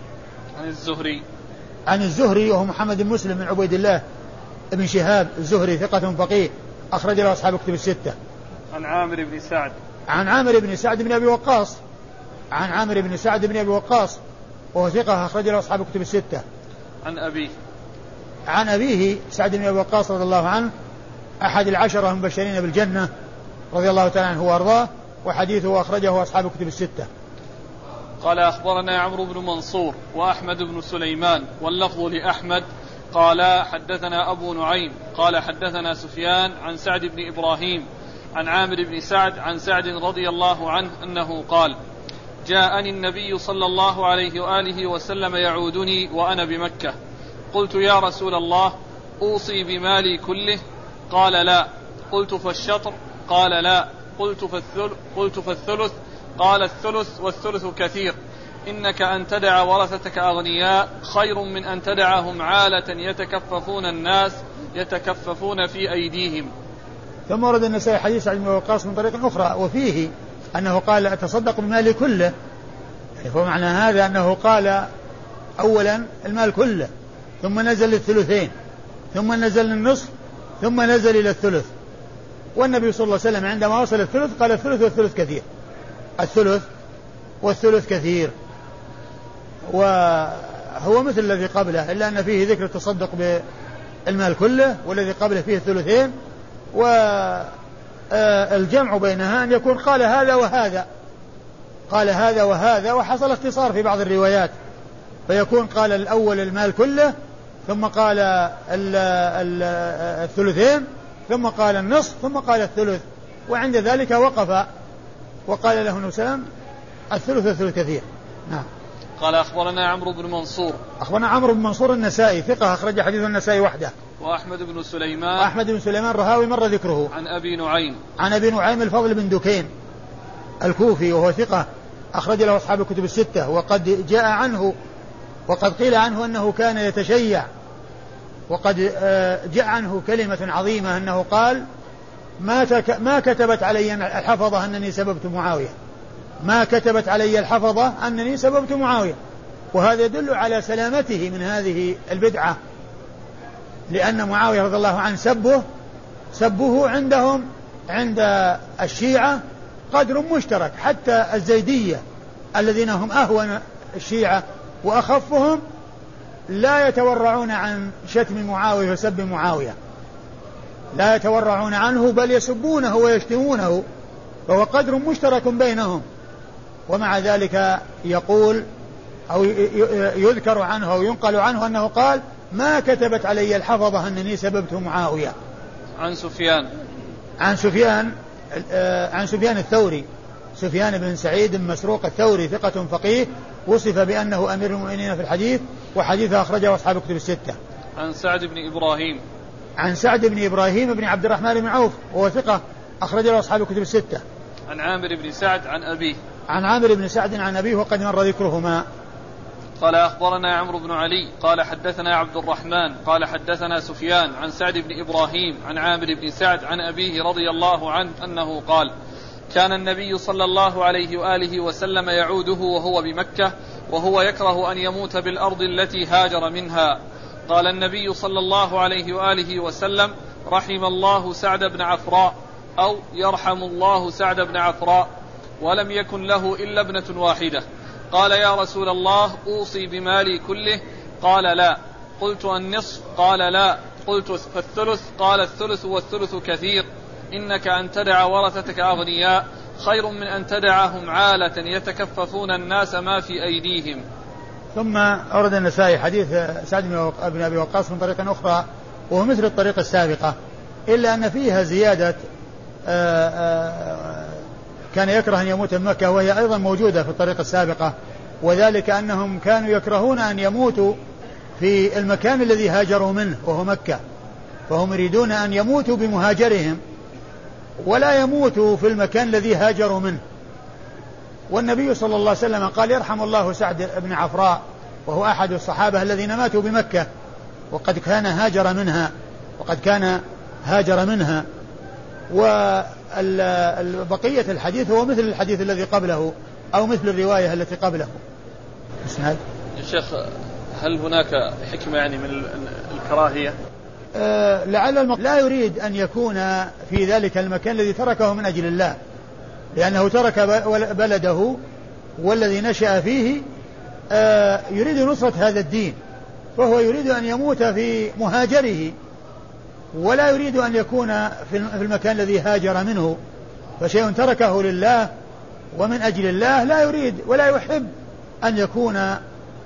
عن الزهري. عن الزهري وهو محمد بن مسلم بن عبيد الله بن شهاب الزهري ثقة فقيه أخرج له أصحاب كتب الستة. عن عامر بن سعد. عن عامر بن سعد بن أبي وقاص. عن عامر بن سعد بن أبي وقاص وهو ثقة أخرج له أصحاب كتب الستة. عن أبيه. عن أبيه سعد بن أبي وقاص رضي الله عنه أحد العشرة المبشرين بالجنة رضي الله تعالى عنه وأرضاه وحديثه أخرجه أصحاب كتب الستة. قال أخبرنا عمرو بن منصور وأحمد بن سليمان واللفظ لأحمد قال حدثنا أبو نعيم قال حدثنا سفيان عن سعد بن إبراهيم عن عامر بن سعد عن سعد رضي الله عنه أنه قال جاءني النبي صلى الله عليه وآله وسلم يعودني وأنا بمكة. قلت يا رسول الله أوصي بمالي كله؟ قال لا. قلت فالشطر؟ قال لا. قلت فالثلث قلت فالثلث؟ قال الثلث والثلث كثير. إنك أن تدع ورثتك أغنياء خير من أن تدعهم عالة يتكففون الناس يتكففون في أيديهم. ثم ورد النسائي حديث عن وقاص من طريق أخرى وفيه أنه قال أتصدق بمالي كله. فمعنى هذا أنه قال أولا المال كله ثم نزل الثلثين ثم نزل النصف ثم نزل إلى الثلث. والنبي صلى الله عليه وسلم عندما وصل الثلث قال الثلث والثلث كثير. الثلث والثلث كثير. وهو مثل الذي قبله إلا أن فيه ذكر التصدق بالمال كله والذي قبله فيه الثلثين والجمع بينها أن يكون قال هذا وهذا. قال هذا وهذا وحصل اختصار في بعض الروايات. فيكون قال الأول المال كله ثم قال الثلثين ثم قال النصف ثم قال الثلث. وعند ذلك وقف وقال له النبي الثلث الثلث كثير. نعم. قال أخبرنا عمرو بن منصور. أخبرنا عمرو بن منصور النسائي ثقة أخرج حديث النسائي وحده. وأحمد بن سليمان. وأحمد بن سليمان رهاوي مر ذكره. عن أبي نعيم. عن أبي نعيم الفضل بن دكين الكوفي وهو ثقة أخرج له أصحاب الكتب الستة وقد جاء عنه وقد قيل عنه أنه كان يتشيع وقد آه، جاء عنه كلمة عظيمة أنه قال ما, ما كتبت علي الحفظة أنني سببت معاوية. ما كتبت علي الحفظة أنني سببت معاوية. وهذا يدل على سلامته من هذه البدعة. لأن معاوية رضي الله عنه سبه سبه عندهم عند الشيعة قدر مشترك حتى الزيدية الذين هم أهون الشيعة وأخفهم لا يتورعون عن شتم معاوية وسب معاوية. لا يتورعون عنه بل يسبونه ويشتمونه فهو قدر مشترك بينهم. ومع ذلك يقول أو يذكر عنه أو ينقل عنه أنه قال ما كتبت علي الحفظة أنني سببت معاوية عن سفيان عن سفيان آه، عن سفيان الثوري سفيان بن سعيد بن مسروق الثوري ثقة فقيه وصف بأنه أمير المؤمنين في الحديث وحديثه أخرجه أصحاب الكتب الستة. عن سعد بن إبراهيم. عن سعد بن إبراهيم بن عبد الرحمن بن عوف وهو ثقة أخرج له أصحاب الكتب الستة. عن عامر بن سعد عن أبيه. عن عامر بن سعد عن أبيه وقد مر ذكرهما. قال أخبرنا عمرو بن علي قال حدثنا عبد الرحمن قال حدثنا سفيان عن سعد بن إبراهيم عن عامر بن سعد عن أبيه رضي الله عنه أنه قال كان النبي صلى الله عليه وآله وسلم يعوده وهو بمكة وهو يكره أن يموت بالأرض التي هاجر منها قال النبي صلى الله عليه وآله وسلم رحم الله سعد بن عفراء أو يرحم الله سعد بن عفراء ولم يكن له إلا ابنة واحدة. قال يا رسول الله أوصي بمالي كله. قال لا. قلت النصف. قال لا. قلت فالثلث قال الثلث والثلث كثير. إنك أن تدع ورثتك أغنياء. خير من أن تدعهم عالة يتكففون الناس ما في أيديهم. ثم أورد النسائي حديث سعد بن أبي وقاص من طريقة أخرى وهو مثل الطريقة السابقة إلا أن فيها زيادة آه، آه، كان يكره أن يموت بمكة وهي أيضا موجودة في الطريقة السابقة. وذلك أنهم كانوا يكرهون أن يموتوا في المكان الذي هاجروا منه وهو مكة. فهم يريدون أن يموتوا بمهاجرهم ولا يموتوا في المكان الذي هاجروا منه. والنبي صلى الله عليه وسلم قال يرحم الله سعد بن عفراء وهو أحد الصحابة الذين ماتوا بمكة وقد كان هاجر منها وقد كان هاجر منها. وبقية الحديث هو مثل الحديث الذي قبله أو مثل الرواية التي قبله. اسناد يا شيخ هل هناك حكمة يعني من الكراهية؟ آه، لعل المق... لا يريد أن يكون في ذلك المكان الذي تركه من أجل الله. لأنه ترك بلده والذي نشأ فيه آه، يريد نصرة هذا الدين. فهو يريد أن يموت في مهاجره. ولا يريد أن يكون في المكان الذي هاجر منه فشيء تركه لله ومن أجل الله لا يريد ولا يحب أن يكون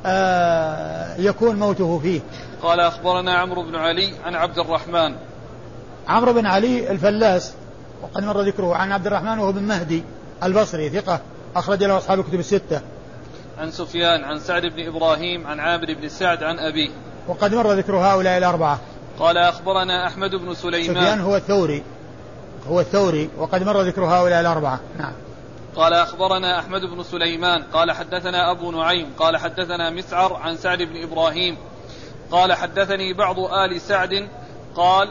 آه، يكون موته فيه. قال أخبرنا عمرو بن علي عن عبد الرحمن. عمرو بن علي الفلاس وقد مر ذكره عن عبد الرحمن وهو بن مهدي البصري ثقة أخرج له أصحاب الكتب الستة. عن سفيان عن سعد بن إبراهيم عن عامر بن سعد عن أبيه. وقد مر ذكر هؤلاء الأربعة. قال أخبرنا أحمد بن سليمان. سفيان هو الثوري. هو الثوري وقد مر ذكر هؤلاء الأربعة. نعم. قال أخبرنا أحمد بن سليمان. قال حدثنا أبو نعيم. قال حدثنا مسعر عن سعد بن إبراهيم. قال حدثني بعض آل سعد. قال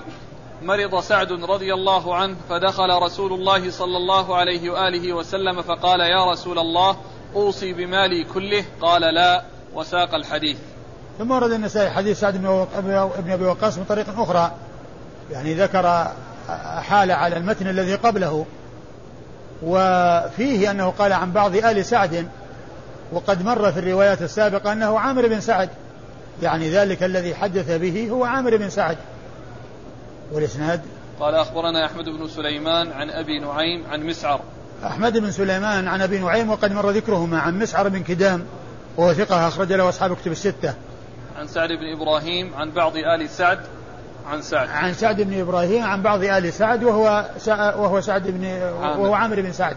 مرض سعد رضي الله عنه فدخل رسول الله صلى الله عليه وآله وسلم فقال يا رسول الله أوصي بمالي كله. قال لا. وساق الحديث. ثم ورد النسائي حديث سعد بن أبي وقاص من طريق أخرى. يعني ذكر حال على المتن الذي قبله. وفيه أنه قال عن بعض آل سعد وقد مر في الروايات السابقة أنه عامر بن سعد. يعني ذلك الذي حدث به هو عامر بن سعد. والإسناد؟ قال أخبرنا أحمد بن سليمان عن أبي نعيم عن مسعر. أحمد بن سليمان عن أبي نعيم وقد مر ذكرهما عن مسعر بن كدام وهو ثقة أخرج له أصحاب كتب الستة. عن سعد بن إبراهيم عن بعض آل سعد عن سعد. عن سعد بن إبراهيم عن بعض آل سعد وهو وهو سعد بن وهو عامر بن سعد.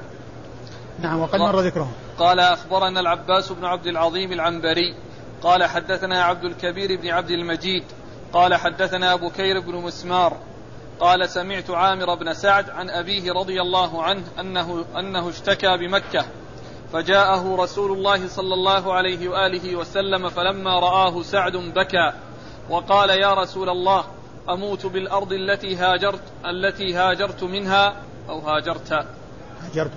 نعم وقد مر ذكرهم. قال أخبرنا العباس بن عبد العظيم العنبري. قال حدثنا عبد الكبير بن عبد المجيد. قال حدثنا بكير بن مسمار. قال سمعت عامر بن سعد عن أبيه رضي الله عنه أنه, أنه اشتكى بمكة. فجاءه رسول الله صلى الله عليه وآله وسلم فلما رآه سعد بكى وقال يا رسول الله أموت بالأرض التي هاجرت التي هاجرت منها أو هاجرت. هاجرت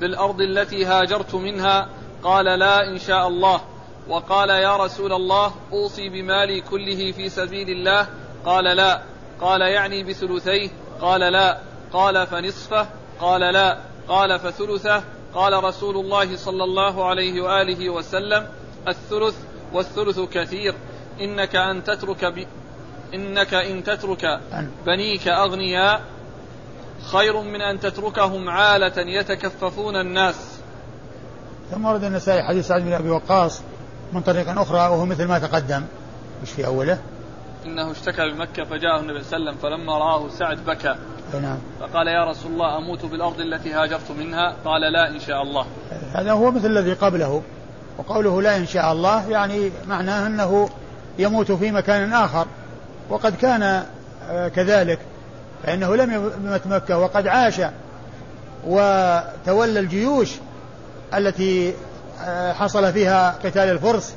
بالأرض التي هاجرت منها قال لا إن شاء الله. وقال يا رسول الله أوصي بمالي كله في سبيل الله. قال لا. قال يعني بثلثيه؟ قال لا. قال فنصفه؟ قال لا. قال فثلثه؟ قال رسول الله صلى الله عليه وآله وسلم الثلث والثلث كثير إنك أن تترك ب... إنك إن تترك بنيك أغنياء خير من أن تتركهم عالة يتكففون الناس. ثم ورد النسائي حديث سعد بن أبي وقاص من طريق أخرى وهو مثل ما تقدم. مش في أوله؟ إنه اشتكى بمكة فجاءه النبي صلى الله عليه وسلم فلما رآه سعد بكى. نعم. فقال يا رسول الله أموت بالأرض التي هاجرت منها؟ قال لا إن شاء الله. هذا هو مثل الذي قبله. وقوله لا إن شاء الله يعني معناه أنه يموت في مكان آخر. وقد كان آه، كذلك. فإنه لم يمت مكة وقد عاش وتولى الجيوش التي آه، حصل فيها قتال الفرس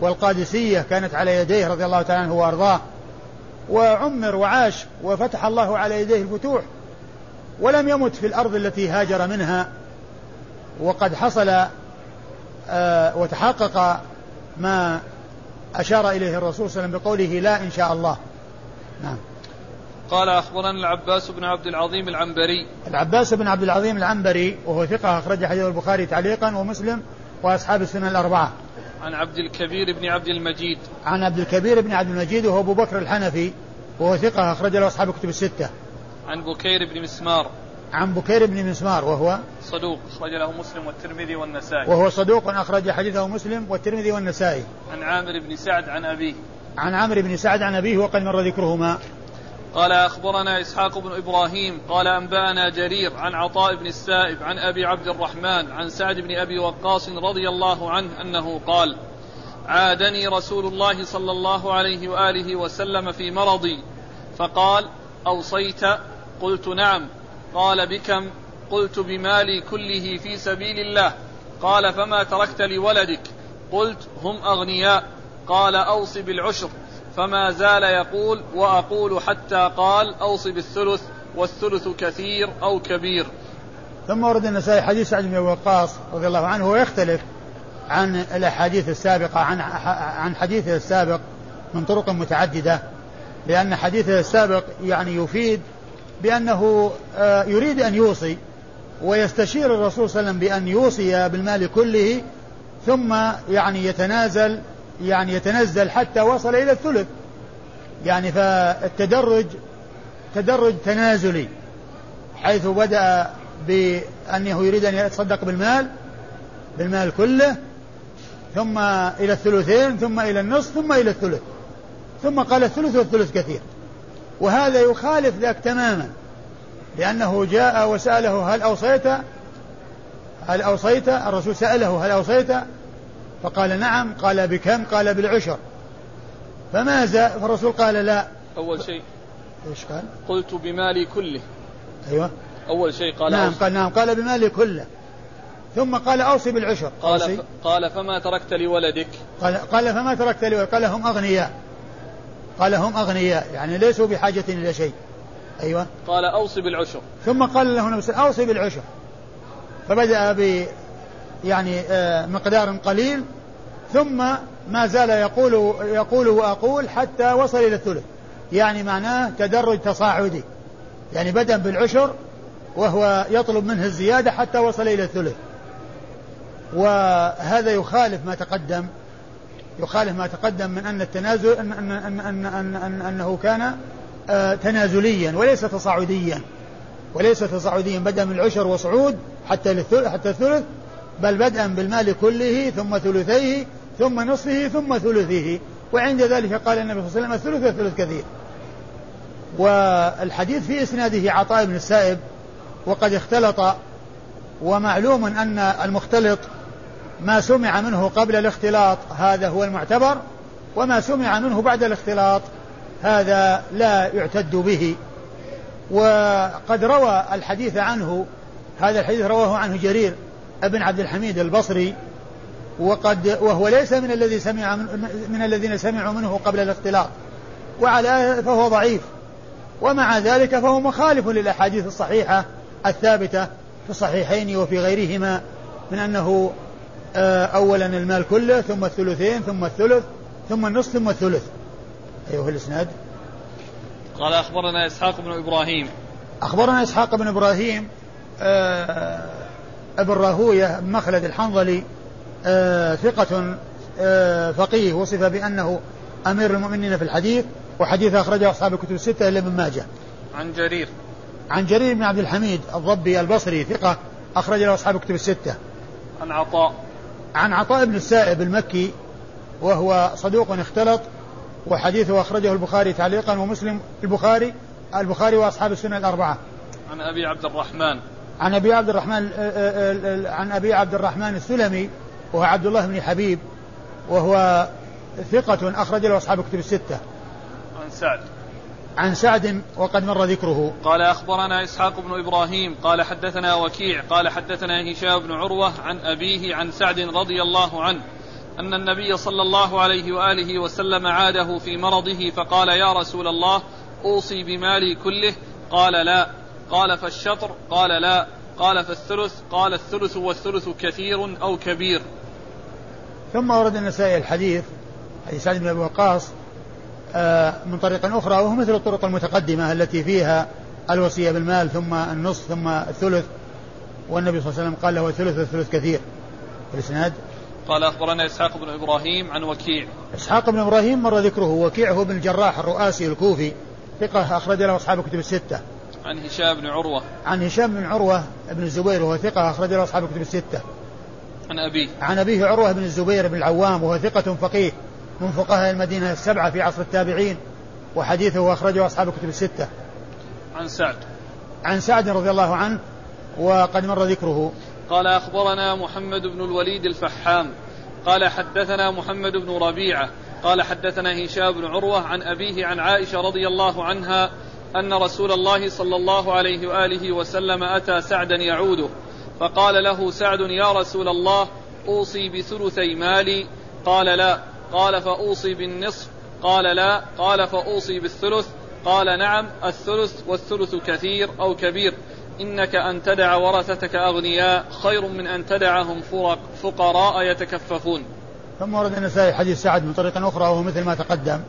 والقادسية كانت على يديه رضي الله تعالى عنه وأرضاه. وعمر وعاش وفتح الله على يديه الفتوح ولم يمت في الأرض التي هاجر منها وقد حصل آه وتحقق ما أشار إليه الرسول صلى الله عليه وسلم بقوله لا إن شاء الله. نعم. قال أخبرنا العباس بن عبد العظيم العنبري. العباس بن عبد العظيم العنبري وهو ثقة أخرج حديث البخاري تعليقا ومسلم وأصحاب السنن الأربعة. عن عبد الكبير بن عبد المجيد. عن عبد الكبير بن عبد المجيد وهو أبو بكر الحنفي وهو ثقة أخرج له أصحاب الكتب الستة. عن بكير بن مسمار. عن بكير بن مسمار وهو صدوق أخرج له مسلم والترمذي والنسائي. وهو صدوق أخرج حديثه مسلم والترمذي والنسائي. عن عامر بن سعد عن أبيه. عن عامر بن سعد عن أبيه وقد مر ذكرهما. قال أخبرنا إسحاق بن إبراهيم قال أنبأنا جرير عن عطاء بن السائب عن أبي عبد الرحمن عن سعد بن أبي وقاص رضي الله عنه أنه قال عادني رسول الله صلى الله عليه وآله وسلم في مرضي فقال أوصيت؟ قلت نعم. قال بكم؟ قلت بمالي كله في سبيل الله. قال فما تركت لولدك؟ قلت هم أغنياء. قال أوص بالعشر. فما زال يقول وأقول حتى قال أوص بالثلث والثلث كثير أو كبير. ثم ورد النسائي حديث سعد بن وقاص رضي الله عنه ويختلف عن الأحاديث السابقة عن عن حديثه السابق من طرق متعددة لأن حديثه السابق يعني يفيد بأنه آه، يريد أن يوصي ويستشير الرسول صلى الله عليه وسلم بأن يوصي بالمال كله ثم يعني يتنازل يعني يتنزل حتى وصل إلى الثلث. يعني فالتدرج تدرج تنازلي حيث بدأ بأنه يريد أن يتصدق بالمال بالمال كله ثم إلى الثلثين ثم إلى النصف ثم إلى الثلث. ثم قال الثلث والثلث كثير. وهذا يخالف ذاك تماما لأنه جاء وسأله هل أوصيت؟ هل أوصيت؟ الرسول سأله هل أوصيت؟ فقال نعم قال بكم قال بالعشر. فماذا؟ فالرسول قال لا. أول شيء. إيش قال؟ قلت بمالي كله. أيوه. أول شيء قال نعم قال نعم قال بمالي كله. ثم قال أوصي بالعشر. قال أوصي. قال فما تركت لولدك؟ قال, قال فما تركت لولدك؟ قال هم أغنياء. قال هم أغنياء يعني ليسوا بحاجة إلى شيء. أيوة. قال أوصي بالعشر. ثم قال له النبي أوصي بالعشر. فبدأ يعني آه، مقدار قليل ثم ما زال يقول يقول وأقول حتى وصل إلى الثلث. يعني معناه تدرج تصاعدي. يعني بدأ بالعشر وهو يطلب منه الزيادة حتى وصل إلى الثلث. وهذا يخالف ما تقدم يخالف ما تقدم من أن التنازل أن أن أن أن أن أن أنه كان آه، تنازليا وليس تصاعديا. وليس تصاعديا بدأ من العشر وصعود حتى حتى الثلث بل بدءا بالمال كله ثم ثلثيه ثم نصفه ثم ثلثه وعند ذلك قال النبي صلى الله عليه وسلم الثلث والثلث كثير. والحديث في إسناده عطاء بن السائب وقد اختلط ومعلوم أن المختلط ما سمع منه قبل الاختلاط هذا هو المعتبر وما سمع منه بعد الاختلاط هذا لا يعتد به. وقد روى الحديث عنه هذا الحديث رواه عنه جرير ابن عبد الحميد البصري وقد وهو ليس من الذي سمع من, من الذين سمعوا منه قبل الاختلاط. وعلى فهو ضعيف. ومع ذلك فهو مخالف للأحاديث الصحيحة الثابتة في الصحيحين وفي غيرهما من أنه آه، اولا المال كله ثم الثلثين ثم الثلث ثم النصف ثم الثلث. أيوه الإسناد. قال أخبرنا إسحاق بن إبراهيم. أخبرنا إسحاق بن إبراهيم آه ابن راهويه مخلد الحنظلي آه ثقة آه فقيه وصف بأنه أمير المؤمنين في الحديث وحديث أخرجه أصحاب الكتب الستة إلا ابن ماجه. عن جرير. عن جرير بن عبد الحميد الضبي البصري ثقة أخرج له أصحاب الكتب الستة. عن عطاء. عن عطاء بن السائب المكي وهو صدوق اختلط وحديثه أخرجه البخاري تعليقا ومسلم البخاري البخاري وأصحاب السنة الأربعة. عن أبي عبد الرحمن. عن أبي عبد الرحمن عن أبي عبد الرحمن السلمي وهو عبد الله بن حبيب وهو ثقة أخرج له أصحاب الكتب الستة. عن سعد. عن سعد وقد مر ذكره. قال أخبرنا إسحاق بن إبراهيم قال حدثنا وكيع قال حدثنا هشام بن عروة عن أبيه عن سعد رضي الله عنه أن النبي صلى الله عليه وآله وسلم عاده في مرضه فقال يا رسول الله أوصي بمالي كله قال لا قال فالشطر قال لا قال فالثلث قال الثلث والثلث كثير أو كبير. ثم ورد النسائي الحديث حديث سعد بن أبي وقاص آه، من طريق أخرى وهو مثل الطرق المتقدمة التي فيها الوصية بالمال ثم النصف ثم الثلث والنبي صلى الله عليه وسلم قال له الثلث والثلث كثير. الاسناد قال أخبرنا إسحاق بن إبراهيم عن وكيع. إسحاق بن إبراهيم مر ذكره وكيع هو بن الجراح الرؤاسي الكوفي ثقة أخرج له أصحاب الكتب الستة. عن هشام بن عروة. عن هشام بن عروة بن الزبير وهو ثقة أخرج له أصحاب الكتب الستة. عن أبيه. عن أبيه عروة بن الزبير بن العوام وهو ثقة فقيه من فقهاء المدينة السبعة في عصر التابعين وحديثه أخرجه أصحاب الكتب الستة. عن سعد. عن سعد رضي الله عنه وقد مر ذكره. قال أخبرنا محمد بن الوليد الفحام. قال حدثنا محمد بن ربيعة. قال حدثنا هشام بن عروة عن أبيه عن عائشة رضي الله عنها أن رسول الله صلى الله عليه وآله وسلم أتى سعدا يعوده فقال له سعد يا رسول الله أوصي بثلثي مالي. قال لا. قال فأوصي بالنصف. قال لا. قال فأوصي بالثلث. قال نعم الثلث والثلث كثير أو كبير. إنك أن تدع ورثتك أغنياء خير من أن تدعهم فقراء يتكففون. ثم ورد النسائي حديث سعد من طريق أخرى وهو مثل ما تقدم.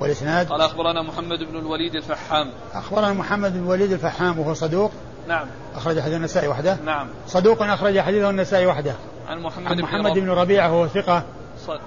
والإسناد؟ قال أخبرنا محمد بن الوليد الفحام. أخبرنا محمد بن الوليد الفحام وهو صدوق. نعم. أخرج حديث النسائي وحده؟ نعم. صدوق أخرج حديثه النسائي وحده. عن محمد, عن محمد بن, بن ربيعة وهو ثقة. صد...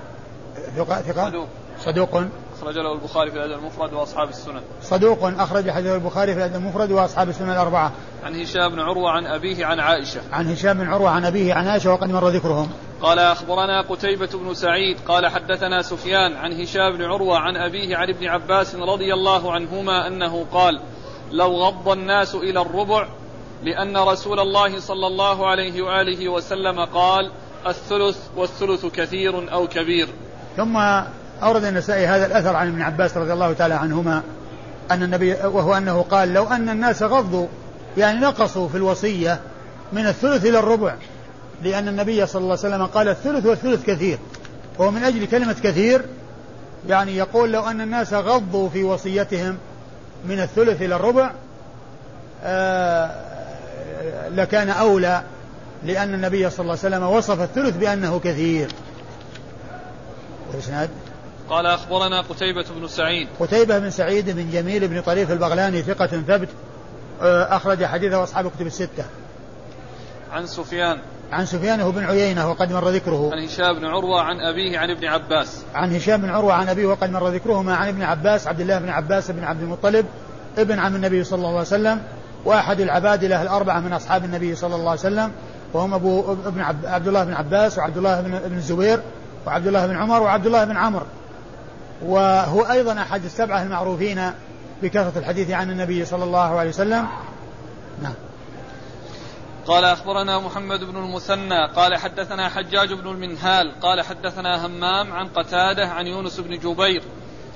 ثقة ثقة؟ صدوق. صدوق. أخرج له البخاري في الأدب المفرد وأصحاب السنن. صدوق أخرج حديث البخاري في الأدب المفرد وأصحاب السنن الأربعة. عن هشام بن عروة عن أبيه عن عائشة. عن هشام بن عروة عن أبيه عن عائشة وقد مر ذكرهم. قال أخبرنا قتيبة بن سعيد. قال حدثنا سفيان عن هشام بن عروة عن أبيه عن ابن عباس رضي الله عنهما أنه قال لو غض الناس إلى الربع لأن رسول الله صلى الله عليه وآله وسلم قال الثلث والثلث كثير أو كبير. ثم أورد النسائي هذا الأثر عن ابن عباس رضي الله تعالى عنهما أن النبي وهو أنه قال لو أن الناس غضوا يعني نقصوا في الوصية من الثلث إلى الربع لأن النبي صلى الله عليه وسلم قال الثلث والثلث كثير وهو من أجل كلمة كثير يعني يقول لو أن الناس غضوا في وصيتهم من الثلث إلى الربع آه لكان أولى لأن النبي صلى الله عليه وسلم وصف الثلث بأنه كثير. والإسناد؟ قال أخبرنا قتيبة بن سعيد. قتيبة بن سعيد بن جميل بن طريف البغلاني ثقة ثبت آه، أخرج حديثه أصحاب كتب الستة. عن سفيان. عن سفيان بن عيينة وقد مر ذكره. عن هشام بن عروة عن أبيه عن ابن عباس. عن هشام بن عروة عن أبيه وقد مر ذكرهما عن ابن عباس عبد الله بن عباس بن عبد المطلب ابن عم النبي صلى الله عليه وسلم وأحد العبادلة الأربعة من أصحاب النبي صلى الله عليه وسلم وهم أبو ابن عبد الله بن عباس وعبد الله بن الزبير وعبد الله بن عمر وعبد الله بن عمرو. وهو أيضا أحد السبعة المعروفين بكثرة الحديث عن النبي صلى الله عليه وسلم. نعم. قال أخبرنا محمد بن المثنى قال حدثنا حجاج بن المنهال قال حدثنا همام عن قتادة عن يونس بن جبير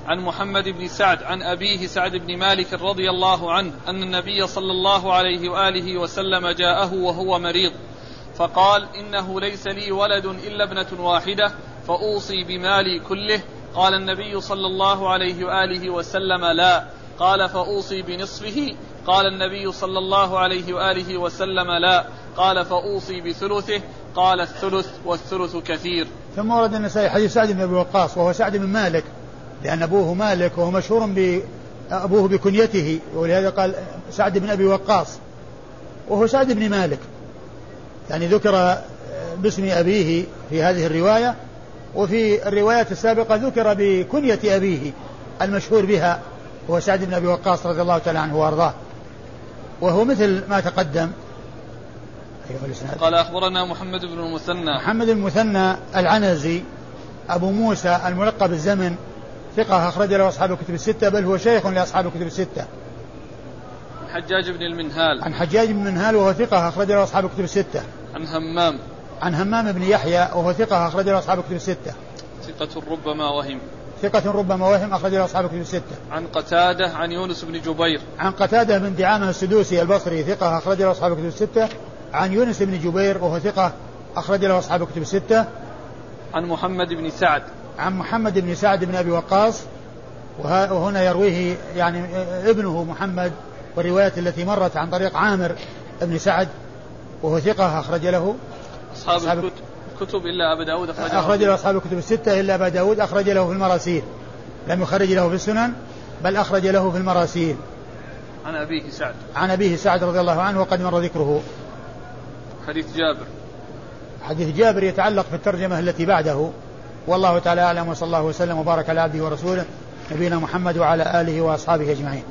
عن محمد بن سعد عن أبيه سعد بن مالك رضي الله عنه أن النبي صلى الله عليه وآله وسلم جاءه وهو مريض فقال إنه ليس لي ولد إلا ابنة واحدة فأوصي بمالي كله قال النبي صلى الله عليه وآله وسلم لا. قال فأوصي بنصفه. قال النبي صلى الله عليه وآله وسلم لا. قال فأوصي بثلثه. قال الثلث والثلث كثير. ثم ورد النسائي حديث سعد بن أبي وقاص وهو سعد بن مالك لأن أبوه مالك وهو مشهور ب أبوه بكنيته ولهذا قال سعد بن أبي وقاص وهو سعد بن مالك. يعني ذكر باسم أبيه في هذه الرواية وفي الروايات السابقة ذكر بكنية أبيه المشهور بها هو سعد بن أبي وقاص رضي الله تعالى عنه وأرضاه. وهو مثل ما تقدم. أيها قال أخبرنا محمد بن المثنى. محمد المثنى العنزي أبو موسى الملقب الزمن ثقة أخرج له أصحاب الكتب الستة بل هو شيخ لأصحاب الكتب الستة. عن حجاج بن المنهال. عن حجاج بن المنهال وهو ثقة أخرج له أصحاب الكتب الستة. عن همام. عن همام بن يحيى وهو ثقة أخرج له أصحاب الكتب الستة ثقة ربما وهم ثقة ربما وهم أخرج له أصحاب الكتب الستة. عن قتادة عن يونس بن جبير. عن قتادة بن دعامة السدوسي البصري ثقة أخرج له أصحاب الكتب الستة. عن يونس بن جبير وهو ثقة أخرج له أصحاب الكتب الستة. عن محمد بن سعد. عن محمد بن سعد بن أبي وقاص وهنا يرويه يعني ابنه محمد والروايات التي مرت عن طريق عامر بن سعد وهو ثقة أخرج له أصحاب, أصحاب الكتب الكتب إلا أبا داود أخرج أخرج له أصحاب الكتب الستة إلا أبا داود أخرج له في المراسيل. لم يخرج له في السنن بل أخرج له في المراسيل. عن أبيه سعد. عن أبيه سعد رضي الله عنه وقد مر ذكره. حديث جابر. حديث جابر يتعلق في الترجمة التي بعده. والله تعالى أعلم وصلى الله وسلم وبارك على عبده ورسوله نبينا محمد وعلى آله وأصحابه أجمعين.